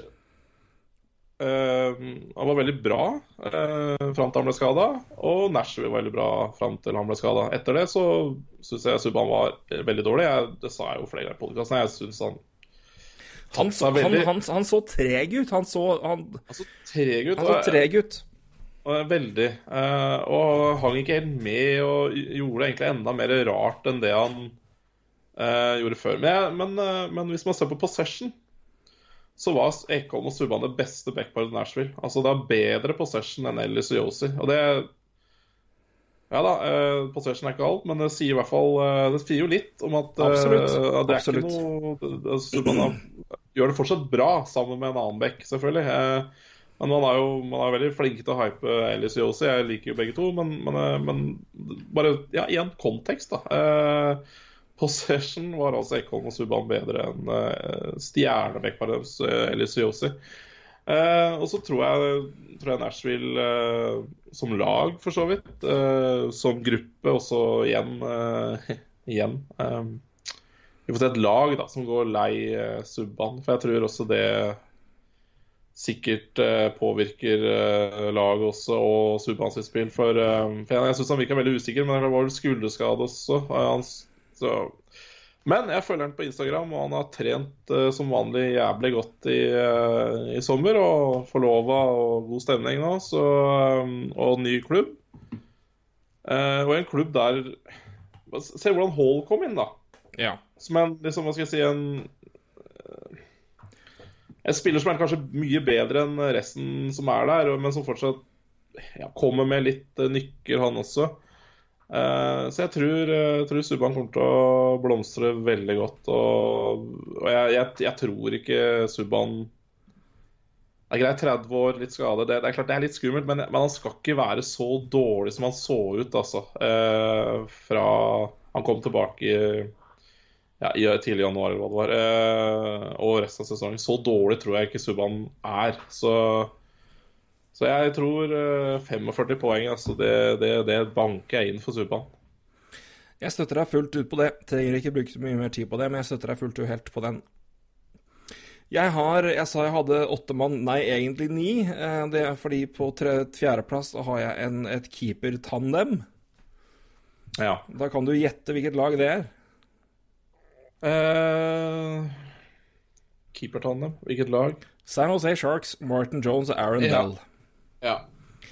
han var veldig bra uh, fram til han ble skada, og Nashville var veldig bra fram til han ble skada. Etter det så syns jeg Subhaan var veldig dårlig. Jeg, det sa jeg jo flere ganger i podkasten. Jeg syns han han, veldig... han, han, han, så treg ut. Han så Han, så treg ut. Han så treg ut. Veldig. Eh, og hang ikke helt med og gjorde det egentlig enda mer rart enn det han eh, gjorde før. Men, men, uh, men, hvis man ser på possession, så var Ekholm og Subhaan det beste backparet i Nashville. Altså Det er bedre possession enn Ellis og Yosi. Og det Ja da, uh, possession er ikke alt, men det sier i hvert fall uh, Det sier jo litt om at, uh, Absolutt. at det er Absolutt. ikke noe Subhaan gjør det fortsatt bra sammen med en annen back, selvfølgelig. men man er jo man er veldig flink til å hype Ellis og Yosi. Jeg liker jo begge to, men, men, men bare ja, i en kontekst, da. Uh, Possession var altså Ekholm og Subhaan bedre enn uh, stjernebackparet deres, uh, Elisiosi. Uh, og så tror jeg, tror jeg Nashville uh, som lag, for så vidt, uh, som gruppe også igjen igjen. Um, vi får se et lag da, som går lei uh, Subhaan, for jeg tror også det sikkert påvirker laget også og Subhaan sitt spill. For, for jeg, jeg syns han virka veldig usikker, men det var vel skulderskade også. hans så. Men jeg følger han på Instagram, og han har trent uh, som vanlig jævlig godt i, uh, i sommer. Og forlova og god stemning nå, så, um, og ny klubb. Uh, og en klubb der Se hvordan Hall kom inn, da. Ja. Som en, liksom, hva skal jeg si, en En spiller som er kanskje mye bedre enn resten som er der, men som fortsatt ja, kommer med litt nykker, han også. Uh, så jeg tror, uh, tror Subhaan kommer til å blomstre veldig godt. Og, og jeg, jeg, jeg, tror ikke Subhaan Det er greit, 30 år, litt skade. Det, det, er klart det er litt skummelt, men, men, han skal ikke være så dårlig som han så ut, altså. Uh, fra han kom tilbake i, ja, i tidlig januar, eller hva det var. og resten av sesongen. Så dårlig tror jeg ikke Subhaan er. Så så jeg tror 45 eh, poeng, altså det, det, det banker jeg inn for Subhaan. Jeg støtter deg fullt ut på det. Trenger ikke bruke så mye mer tid på det, men jeg støtter deg fullt ut helt på den. Jeg har Jeg sa jeg hadde åtte mann, nei, egentlig ni. Eh, det er fordi på fjerdeplass har jeg en, et keeper-tandem. Ja. Da kan du gjette hvilket lag det er. Uh, Keeper-tandem? Hvilket lag? San Jose Sharks, Martin Jones og Aaron ja. Bell. Ja.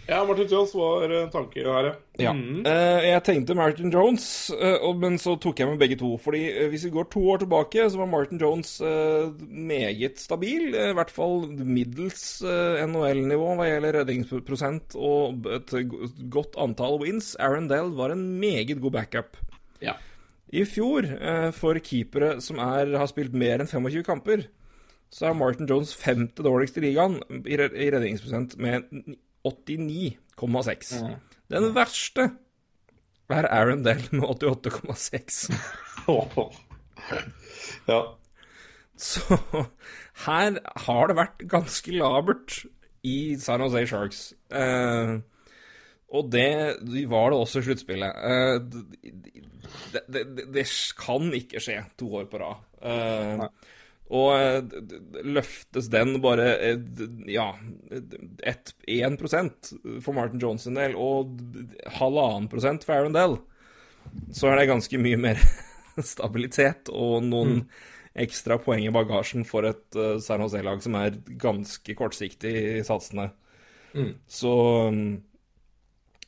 Ja, Martin Jones var en tanke her, ja. Mm. Uh, jeg tenkte Martin Jones, uh, men så tok jeg med begge to. Fordi Hvis vi går to år tilbake, så var Martin Jones meget stabil. I hvert fall middels NHL-nivå hva gjelder redningsprosent og et godt antall wins. Aaron Dell var en meget god backup. Ja. I fjor, for keepere som er, har spilt mer enn 25 kamper, så er Martin Jones femte dårligst i ligaen i redningsprosent med 89,6. Mm. Den verste er Aaron Dell med 88,6. ja. Så her har det vært ganske labert i San Jose Sharks. Eh, og det var det også i sluttspillet. Eh, det, det, det, kan ikke skje to år på rad. Eh, og eh, løftes den bare eh, ja, 1% for Martin Johnson del og halvannen prosent for Aaron Dell, så er det ganske mye mer stabilitet og noen mm. ekstra poeng i bagasjen for et uh, San Jose-lag som er ganske kortsiktig i satsene. Mm. Så mm,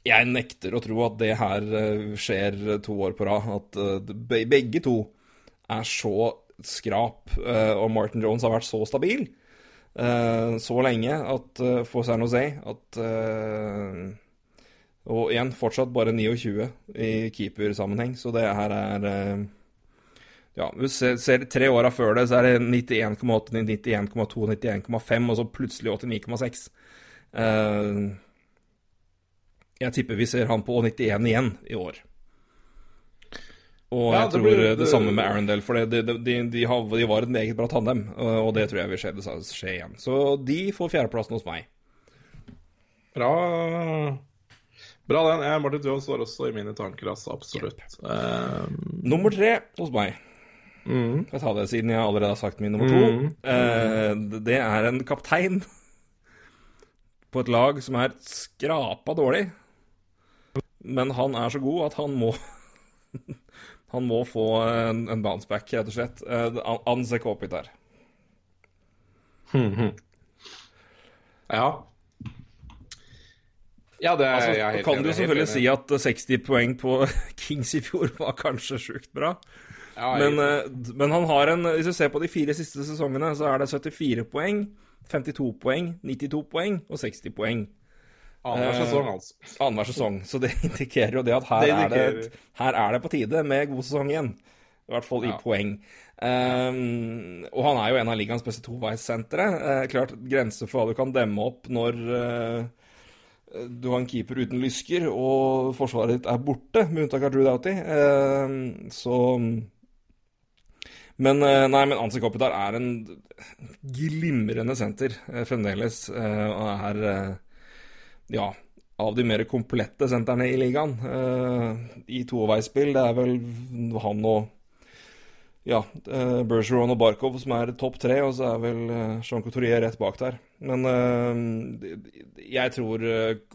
jeg nekter å tro at det her skjer to år på rad. At begge to er så skrap, eh, og Martin Jones har vært så stabil eh, så lenge at eh, for San Jose at Og igjen, fortsatt bare 29 i keepersammenheng, så det her er ja, du ser tre åra før det, så er det 91,8, 91,2, 91,5, og så plutselig 89,6. jeg tipper vi ser han på 91 igjen i år. Og ja, jeg tror det, blir, det, samme med Arendelle, for de, de, de, de, var et meget bra tandem. Og det tror jeg vil skje, skje igjen. Så de får fjerdeplassen hos meg. Bra. Bra den. Martin Jones var også i mine tanker, altså. Absolutt. Yep. Um... Nummer tre hos meg. Mm. Jeg tar det siden jeg allerede har sagt min nummer to. Mm. Uh, det er en kaptein på et lag som er skrapa dårlig. Men han er så god at han må Han må få en, en bounceback, rett og slett. Uh, Anse Kopitar. Hmm, der. Ja. Ja, det er altså, jeg helt Kan du selvfølgelig si at 60 poeng på Kings i fjor var kanskje sjukt bra. Ja, men, uh, men, han har en Hvis du ser på de fire siste sesongene, så er det 74 poeng, 52 poeng, 92 poeng og 60 poeng. Annenhver sesong, altså. Eh, annenhver sesong. Så det indikerer jo det at her, det er det, her, er det, på tide med god sesong igjen. I hvert fall i ja. poeng. Um, og han er jo en av ligaens beste toveissentre. Uh, klart grenser for hva du kan demme opp når uh, du har en keeper uten lysker og forsvaret ditt er borte, med unntak av Drew Doughty. Uh, så men nei, men Ansi Kopitar er en glimrende senter fremdeles. og er ja, av de mer komplette sentrene i ligaen. Uh, I toveisspill. Det er vel han og ja, uh, Bergeron og Barkov som er topp tre, og så er vel uh, Jean Couturier rett bak der. Men jeg tror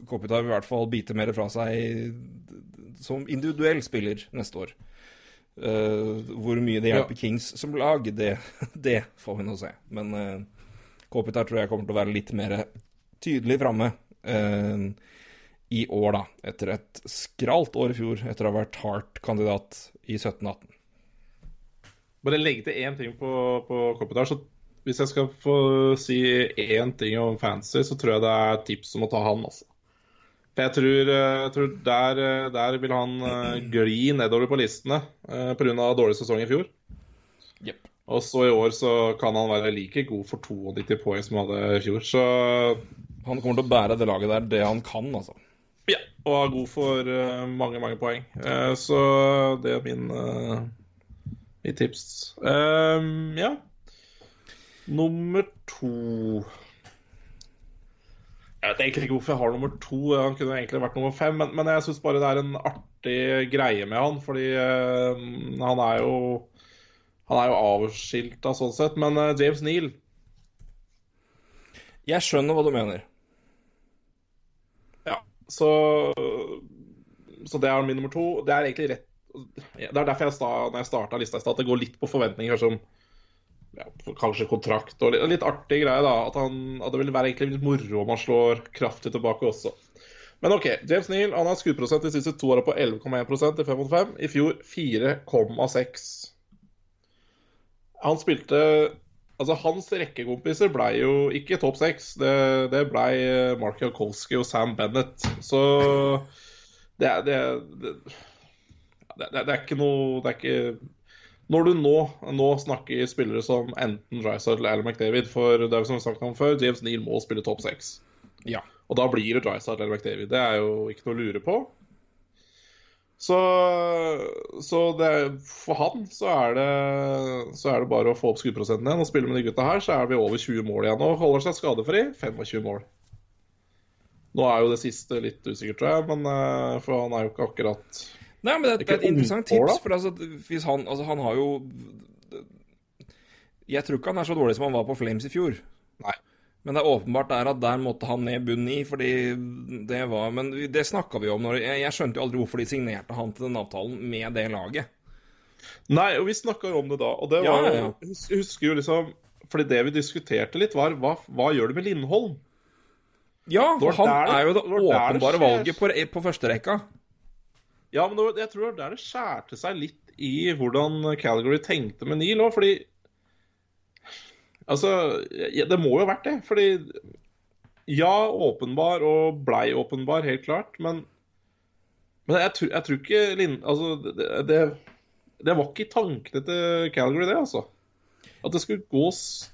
Kopitar vil i hvert fall bite mer fra seg som individuell spiller neste år. Hvor mye det hjelper ja. Kings som lag, det, det, får vi nå se. Men Kopitar tror jeg kommer til å være litt mer tydelig framme i år, da. Etter et skralt år i fjor, etter å ha vært Hart-kandidat i 17-18. Bare legge til én ting på, på Kopitar. så Hvis jeg skal få si én ting om fancy, så tror jeg det er tips om å ta han, altså. Jeg tror, eh, jeg tror der, eh, der, vil han gli nedover på listene pga. dårlig sesong i fjor. Yep. Og så i år så kan han være like god for 92 poeng som han hadde i fjor. Så han kommer til å bære det laget der det han kan, altså. Ja, og er god for uh, mange, mange poeng. Uh, så det er min uh, mitt tips. Um, ja. Nummer to Jeg vet egentlig ikke hvorfor jeg har nummer to. Han kunne egentlig vært nummer fem, men, men jeg syns bare det er en artig greie med han. Fordi han er jo Han er jo avskilta sånn sett. Men James Neal Jeg skjønner hva du mener. Så, så det er min nummer to. Det er egentlig rett Det er derfor jeg sta, når jeg starta lista i stad, at det går litt på forventninger som ja, kanskje kontrakt og litt, litt artig greie. da, At, han, at det vil være egentlig litt moro om han slår kraftig tilbake også. Men OK. James Neal han har skuddprosent de siste to åra på 11,1 i 5 mot 5. I fjor 4,6. Han spilte Altså, Hans rekkekompiser ble jo ikke topp seks. Det, det ble Mark Jakolski og Sam Bennett. Så det, det, det, det er ikke noe Det er ikke Når du nå, nå snakker spillere som enten Drysdale eller McDavid For det er jo som vi sagt om før, James Neal må spille topp seks. Ja. Og da blir det Drysdale eller McDavid. Det er jo ikke noe å lure på. Så, så det, for han så er, det, så er det bare å få opp skuddprosenten igjen og spille med de gutta her, så er vi over 20 mål igjen og holder seg skadefri. 25 mål. Nå er jo det siste litt usikkert, tror jeg, men, eh, for han er jo ikke akkurat Nei, men det, det er et interessant tips, for altså, hvis han, altså, han har jo Jeg tror ikke han er så dårlig som han var på Flames i fjor. Nei. Men det er åpenbart der at der måtte han ned bunn i, fordi det var Men det snakka vi om når jeg, jeg, skjønte jo aldri hvorfor de signerte han til den avtalen med det laget. Nei, og vi snakka jo om det da, og det var ja, ja. Jeg husker jo liksom Fordi det vi diskuterte litt, var hva, hva gjør du med Lindholm? Ja, for han der, er jo det åpenbare valget på, på førsterekka. Ja, men det, jeg tror det var der det skjærte seg litt i hvordan Calgary tenkte med Neil òg, fordi Altså, ja, det må jo ha vært det. Fordi ja, åpenbar og blei åpenbar, helt klart. Men, men jeg, tror, jeg, tror ikke Linn... Altså, det, det, det, var ikke i tankene til Calgary, det, altså. At det skulle gås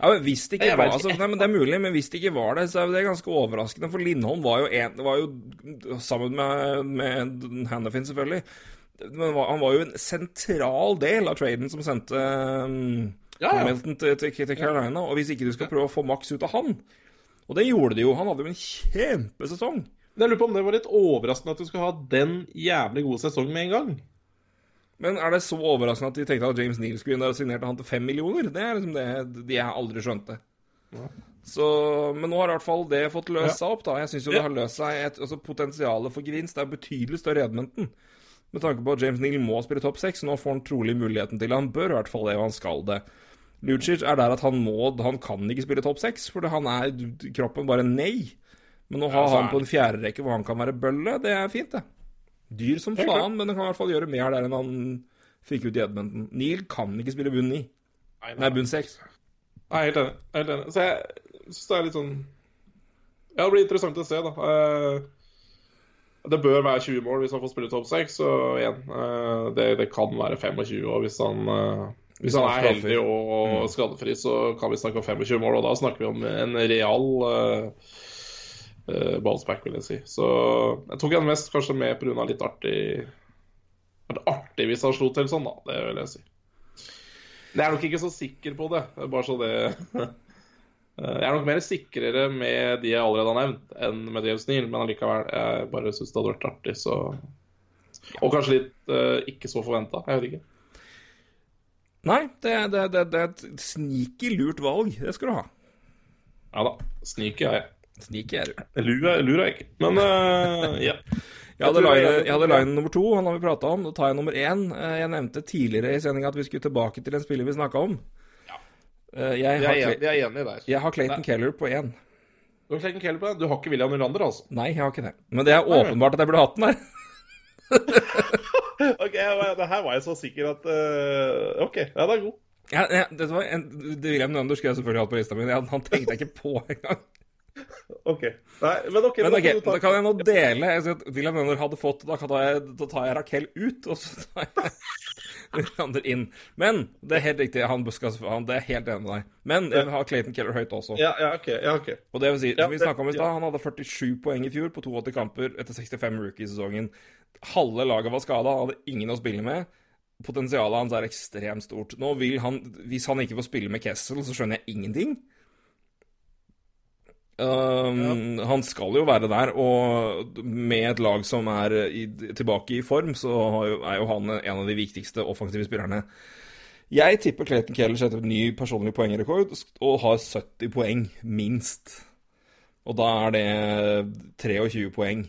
ja, men hvis det ikke var altså, nei, men Det er mulig, men hvis det ikke var det, så er det ganske overraskende. For Lindholm var jo, en, var jo sammen med, med Hannafin, selvfølgelig Men han var jo en sentral del av traden som sendte um, ja, ja. Hamilton til, til, til, Carolina. Og hvis ikke du skal prøve å få maks ut av han Og det gjorde de jo. Han hadde jo en kjempesesong. Jeg lurer på om det var litt overraskende at du skulle ha den jævlig gode sesongen med en gang. Men er det så overraskende at de tenkte at James Neal skulle inn der og signerte han til fem millioner? Det er liksom det de jeg aldri skjønte. Ja. Så, men nå har i hvert fall det fått løst seg opp. da. Jeg syns jo det har løst seg et, altså Potensialet for gevinst er betydelig større i Edmonton. Med tanke på at James Neal må spille topp seks. Nå får han trolig muligheten til Han bør i hvert fall det, og han skal det. Lucic er der at han må Han kan ikke spille topp seks, for han er kroppen bare nei. Men å ha ja, han på en fjerde rekke hvor han kan være bølle, det er fint, det. Dyr som faen, men han kan i hvert fall gjøre mer der enn han fikk ut i Edmonton. Neil kan ikke spille bunn ni. Nei, nei, bunn seks. Nei, helt enig. Helt enig. Så jeg syns det er litt sånn Ja, det blir interessant å se, da. Eh, det bør være 20 mål hvis han får spille topp 6. Og igjen, eh, det, det, kan være 25 år hvis han eh, hvis han er heldig og mm. skadefri, så kan vi snakke om 25 mål. Og da snakker vi om en real uh, uh, ballsback, vil jeg si. Så jeg tok han mest kanskje med pga. litt artig artig hvis han slo til sånn, da. Det vil jeg si. Jeg er nok ikke så sikker på det. Bare så det Jeg er nok mer sikrere med de jeg allerede har nevnt, enn med James Neal, men allikevel, jeg bare syns det hadde vært artig, så Og kanskje litt uh, ikke så forventa. Jeg vet ikke. Nei, det, det, det, det er et sneaky lurt valg. Det skal du ha. Ja da. Sneaky er jeg. Sneaky er du. Lurer, lurer jeg ikke. Men uh, ja. Jeg hadde, line, jeg hadde line nummer to, han har vi prata om. Da tar jeg nummer én. Eh, jeg nevnte tidligere i sendinga at vi skulle tilbake til en spiller vi snakka om. Ja. Eh, jeg, har, jeg, er enig der. Jeg har Clayton Nei. Keller på én. Du har Clayton Keller på én? Du har ikke William Nylander, altså? Nei, jeg har ikke det. Men det er åpenbart at jeg burde hatt den der. ok, det her var jeg så sikker at uh, OK, ja, det er god. Ja, ja, det var en, det William Nønder skulle jeg selvfølgelig hatt på lista mi. Han tenkte jeg ikke på engang. OK. Nei, men OK. Men okay, da kan jeg nå dele. Jeg William Nønder hadde fått Da, tar jeg, da jeg Rakel ut, og så tar jeg andre inn. Men det er helt riktig. Han buska han, Det er helt enig med deg. Men jeg vil ha Clayton Keller høyt også. Ja, ja, ok, ja, ok. Og det vil si, som vi snakka om i stad, han hadde 47 poeng i fjor på 82 kamper etter 65 rookie-sesongen. Halve laget var skada, hadde ingen å spille med. Potensialet hans er ekstremt stort. Nå vil han, Hvis han ikke får spille med Kessel, så skjønner jeg ingenting. Um, ja. Han skal jo være der, og med et lag som er i, tilbake i form, så er jo han en av de viktigste offensive spillerne. Jeg tipper Clayton Keller setter ny personlig poengrekord og har 70 poeng, minst. Og da er det 23 poeng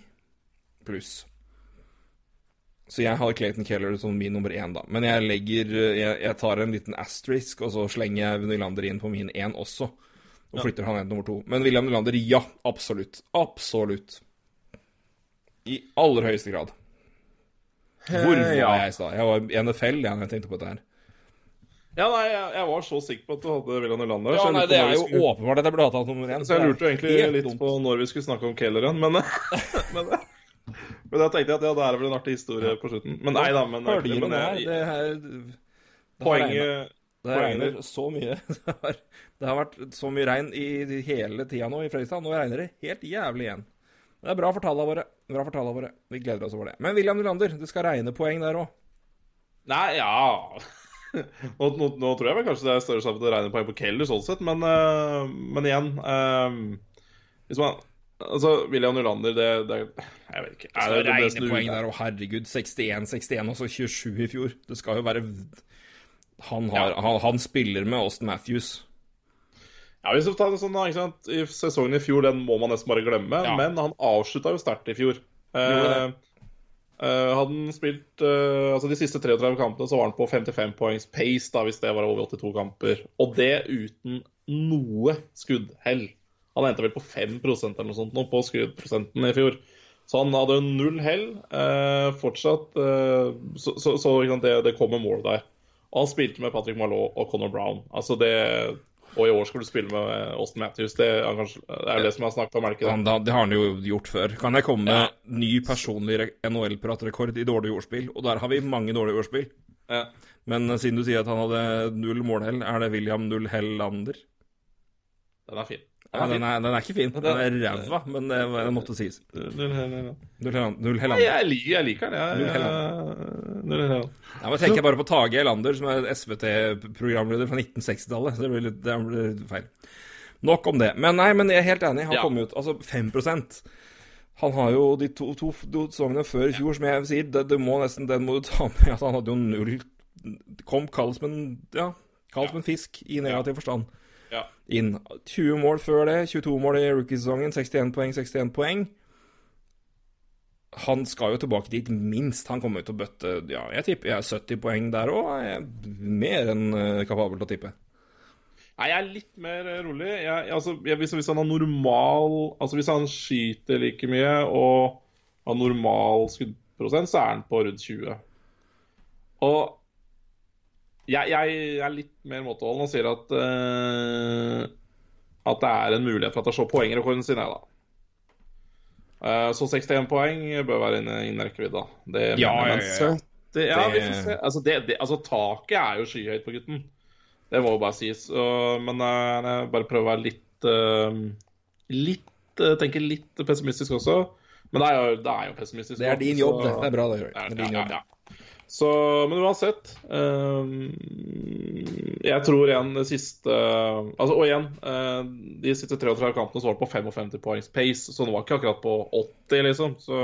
pluss. Så jeg har Clayton Keller som min nummer én, da. Men jeg legger Jeg, jeg tar en liten asterisk, og så slenger jeg Nylander inn på min én også. Og ja. flytter han ned til nummer to. Men William Nylander, ja. Absolutt. Absolutt. I aller høyeste grad. Hvor var ja. jeg i stad? Jeg var i NFL jeg, jeg tenkte på dette her. Ja, nei, jeg, jeg, var så sikker på at du hadde William Nylander. Ja, nei, Det er jo skulle... åpenbart at jeg burde hatt nummer én. Så jeg lurte jo egentlig litt på når vi skulle snakke om Kelleren, men, men, men da tenkte jeg at ja, det er vel en artig historie på slutten. Men nei da. Men, men, men jeg, det, her, det Poenget det regner så mye. Det har, det har, vært så mye regn i hele tida nå i Fredrikstad. Nå regner det helt jævlig igjen. Det er bra for tallene våre. Bra for tallene våre. Vi gleder oss over det. Men William Nylander, det skal regne poeng der òg. Nei, ja nå, nå, nå, tror jeg vel kanskje det er større sjanse for å regne poeng på Keller, sånn sett, men, uh, men igjen uh, Hvis man Altså, William Nylander, det, det Jeg vet ikke. Er det, det regne poeng der, og herregud. 61, 61 og så 27 i fjor. Det skal jo være Han, har, ja. han, han spiller med Austin Matthews. Ja, hvis du tar det sånn, ikke sant? I Sesongen i fjor den må man nesten bare glemme, ja. men han avslutta jo sterkt i fjor. Eh, eh, hadde han spilt eh, altså De siste 33 kampene så var han på 55 poengs pace, da, hvis det var over 82 kamper. Og det uten noe skuddhell. Han endte vel på 5% eller noe sånt nå på skuddprosenten i fjor. Så han hadde null hell. fortsatt Så, så, så det, det kom en mål der. Og han spilte med Patrick Malot og Conor Brown. Altså det og i år skal du spille med Austin Matthews. Det er, kanskje, det, er det som jeg har snakket om, er det ikke det? det har han jo gjort før. Kan jeg komme med ja. ny personlig NHL-pratrekord i dårlig ordspill? Og der har vi mange dårlige ordspill. Ja. Men siden du sier at han hadde null målhell, er det William Null Hellander? Den er fin. Ja, den, er, den er ikke fin. Den er ræva, men det, det måtte sies. Null Helland. Jeg, jeg liker den, jeg. Null Helland. Ja, men tenker jeg bare på Tage Helander, som er SVT-programleder fra 1960-tallet. Så det blir, litt, det blir feil. Nok om det. Men nei, men jeg er helt enig. Han ja. kom ut Altså 5% Han har jo de to, to, to sesongene før i fjor, som jeg sier, det, det må nesten, den må du ta med at han hadde jo null Kom kald som en Ja, kald som en fisk i negativ forstand ja. inn. 20 mål før det, 22 mål i rookiesesongen, 61 poeng, 61 poeng. Han skal jo tilbake dit minst. Han kommer til å bøtte ja, jeg tipper jeg er 70 poeng der òg. Mer enn uh, kapabel til å tippe. Nei, jeg er litt mer eh, rolig. Jeg, altså, jeg, hvis, hvis, han har normal Altså Hvis han skyter like mye og har normal skuddprosent, så er han på rundt 20. Og jeg, jeg, er litt mer måteholden og sier at uh, At det er en mulighet for at jeg slår poengrekorden sin, jeg, da. Uh, så 61 poeng bør være innen rekkevidde. Det ja, ja, ja, det, ja, vi får se. Altså, det, det, altså, taket er jo skyhøyt på gutten. Det må jo bare sies. Uh, men uh, jeg bare prøver å være litt Litt Tenker litt pessimistisk også. Men det er jo, det er jo pessimistisk. Det er din jobb, det. Det er bra, det. Det er din jobb. Så, men uansett um, Jeg tror igjen det siste altså, Og igjen, uh, de siste 33 kampene så var det på 55 poengs pace, så det var ikke akkurat på 80, liksom. Så,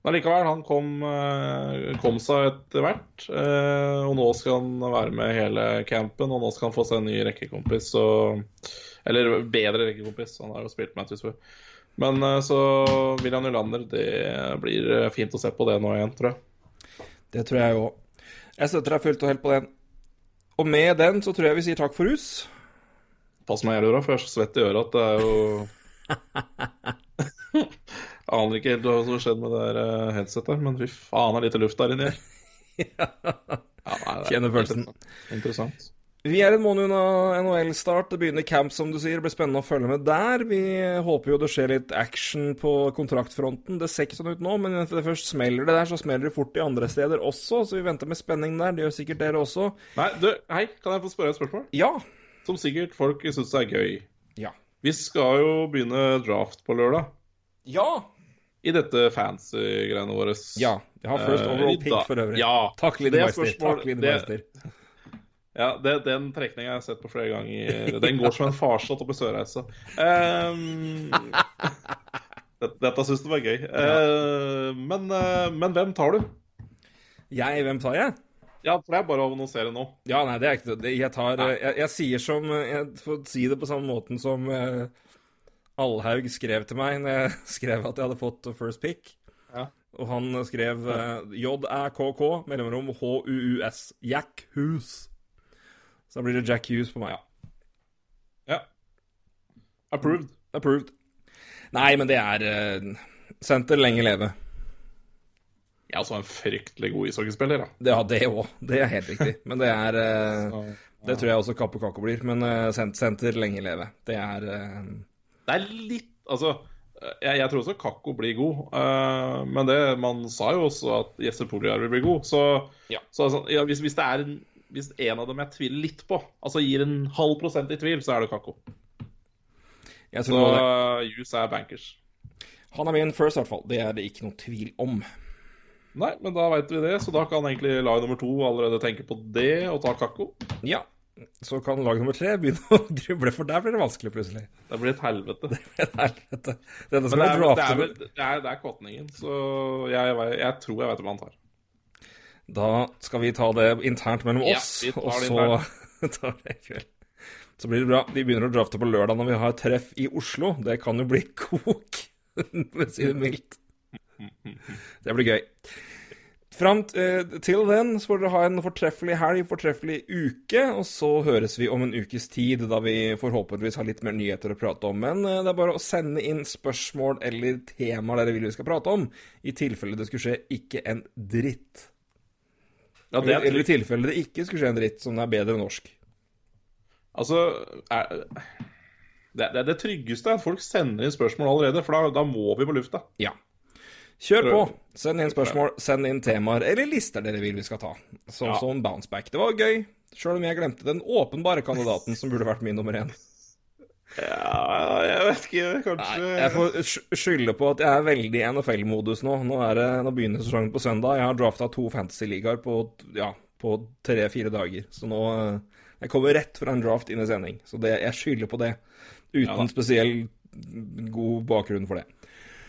men likevel, han kom, uh, kom seg etter hvert. Uh, og nå skal han være med hele campen, og nå skal han få seg en ny rekkekompis. Så, eller bedre rekkekompis, han har jo spilt Matthews før. Men så William Nylander, det blir fint å se på det nå igjen, tror jeg. Det tror jeg òg. Jeg støtter deg fullt og helt på den. Og med den så tror jeg vi sier takk for hus. Pass meg i øra, for jeg er så svett i øret at det er jo aner ikke helt hva som har skjedd med det der eh, headsetet, men fy faen, det er lite luft der inni. ja. Kjenner følelsen. Interessant. Vi er en måned unna NHL-start. Det begynner camp, som du sier. Det blir spennende å følge med der. Vi håper jo det skjer litt action på kontraktfronten. Det ser ikke sånn ut nå, men når det først smeller det der, så smeller det fort i andre steder også. Så vi venter med spenning der. Det gjør sikkert dere også. Nei, du, hei, kan jeg få spørre et spørsmål? Ja. Som sikkert folk syns er gøy. Ja. Vi skal jo begynne draft på lørdag. Ja. I dette fancy-greiene våre. Ja. Vi har first overall pick for øvrig. Ja. Takk, Line Meister. Takk, Line Meister. Ja, det, Den trekninga jeg har sett på flere ganger. Den går som en farsott oppe i Sørreisa. Um, dette syns du var gøy. Uh, men, uh, men, hvem tar du? Jeg? Hvem tar jeg? Ja, for det er bare å annonsere nå. Ja, nei, det er ikke det. Jeg tar jeg, jeg, sier som Jeg får si det på samme måten som uh, Allhaug skrev til meg når jeg skrev at jeg hadde fått first pick. Ja. Og han skrev uh, JæKK, mellomrom HUUS. Jack Hus. Så da blir det Jack Hughes på meg, ja. Ja. Approved. Approved. Nei, men det er uh, Senter lenge leve. Jeg altså en fryktelig god ishockeyspiller, da. Ja, det òg. Det er helt riktig. Men det er uh, Så, ja. Det tror jeg også Kapo Kako blir. Men uh, senter lenge leve. Det er Det er litt Altså, jeg, jeg tror også Kakko blir god. men det, man sa jo også at Jesse Poliar vil bli god. Så, ja. så altså, ja, hvis, hvis, det er en hvis en av dem jeg tviler litt på, altså gir en halv prosent i tvil, så er det Kakko. Jeg tror så Juice er bankers. Han er min first, i hvert fall. Det er det ikke noe tvil om. Nei, men da veit vi det, så da kan egentlig lag nummer to allerede tenke på det og ta kakko. Ja. Så kan lag nummer tre begynne å gruble, for der blir det vanskelig plutselig. Det blir et helvete. Det blir et helvete. det er det er, det er, det er kåtningen, så jeg, jeg, jeg tror jeg vet hva han tar. Da skal vi ta det internt mellom oss, ja, og så tar det i kveld. Så blir det bra. Vi begynner å drafte på lørdag når vi har treff i Oslo. Det kan jo bli kok, for å si det mildt. Det blir gøy. Fram eh, til den så får dere ha en fortreffelig helg, fortreffelig uke, og så høres vi om en ukes tid, da vi forhåpentligvis har litt mer nyheter å prate om. Men eh, det er bare å sende inn spørsmål eller temaer dere vil vi skal prate om, i tilfelle det skulle skje ikke en dritt. Ja, det Eller, er i tilfelle det ikke skulle skje en dritt, som er bedre enn norsk. Altså er, det, det, det tryggeste er at folk sender inn spørsmål allerede, for da, da må vi på lufta. Ja. Kjør på. Send inn spørsmål, send inn temaer, eller lister dere vil vi skal ta. Sånn Ja. som bounceback. Det var gøy, sjøl om jeg glemte den åpenbare kandidaten som burde vært min nummer én. Ja, jeg vet ikke, kanskje Jeg får skylde på at jeg er veldig i NFL-modus nå. Nå, det, nå begynner sesongen på søndag. Jeg har drafta to fantasy-ligaer på, ja, på tre-fire dager. Så nå eh, Jeg kommer rett fra en draft inn i sending, så det, jeg skylder på det. Uten ja, spesiell god bakgrunn for det.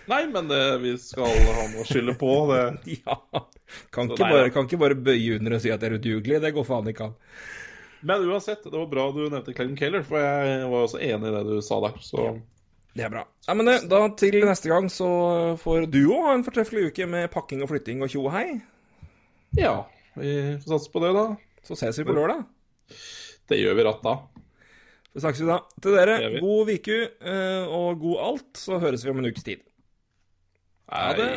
Nei, men det, vi skal ha noe å skylde på. Det. Ja. Kan ikke, nei, bare, kan ikke bare bøye under og si at det er udugelig. Det går faen ikke an. Men uansett, det var bra du nevnte Clayton Keller, for jeg var også enig i det du sa der. Så Det er bra. Ja, men da til neste gang så får du òg ha en fortreffelig uke med pakking og flytting og tjo og hei. ja, vi får satse på det, da. Så ses vi på lørdag. Det gjør vi ratt da. Så snakkes vi da. Til dere, god uke eh, og god alt, så høres vi om en ukes tid. Ha det.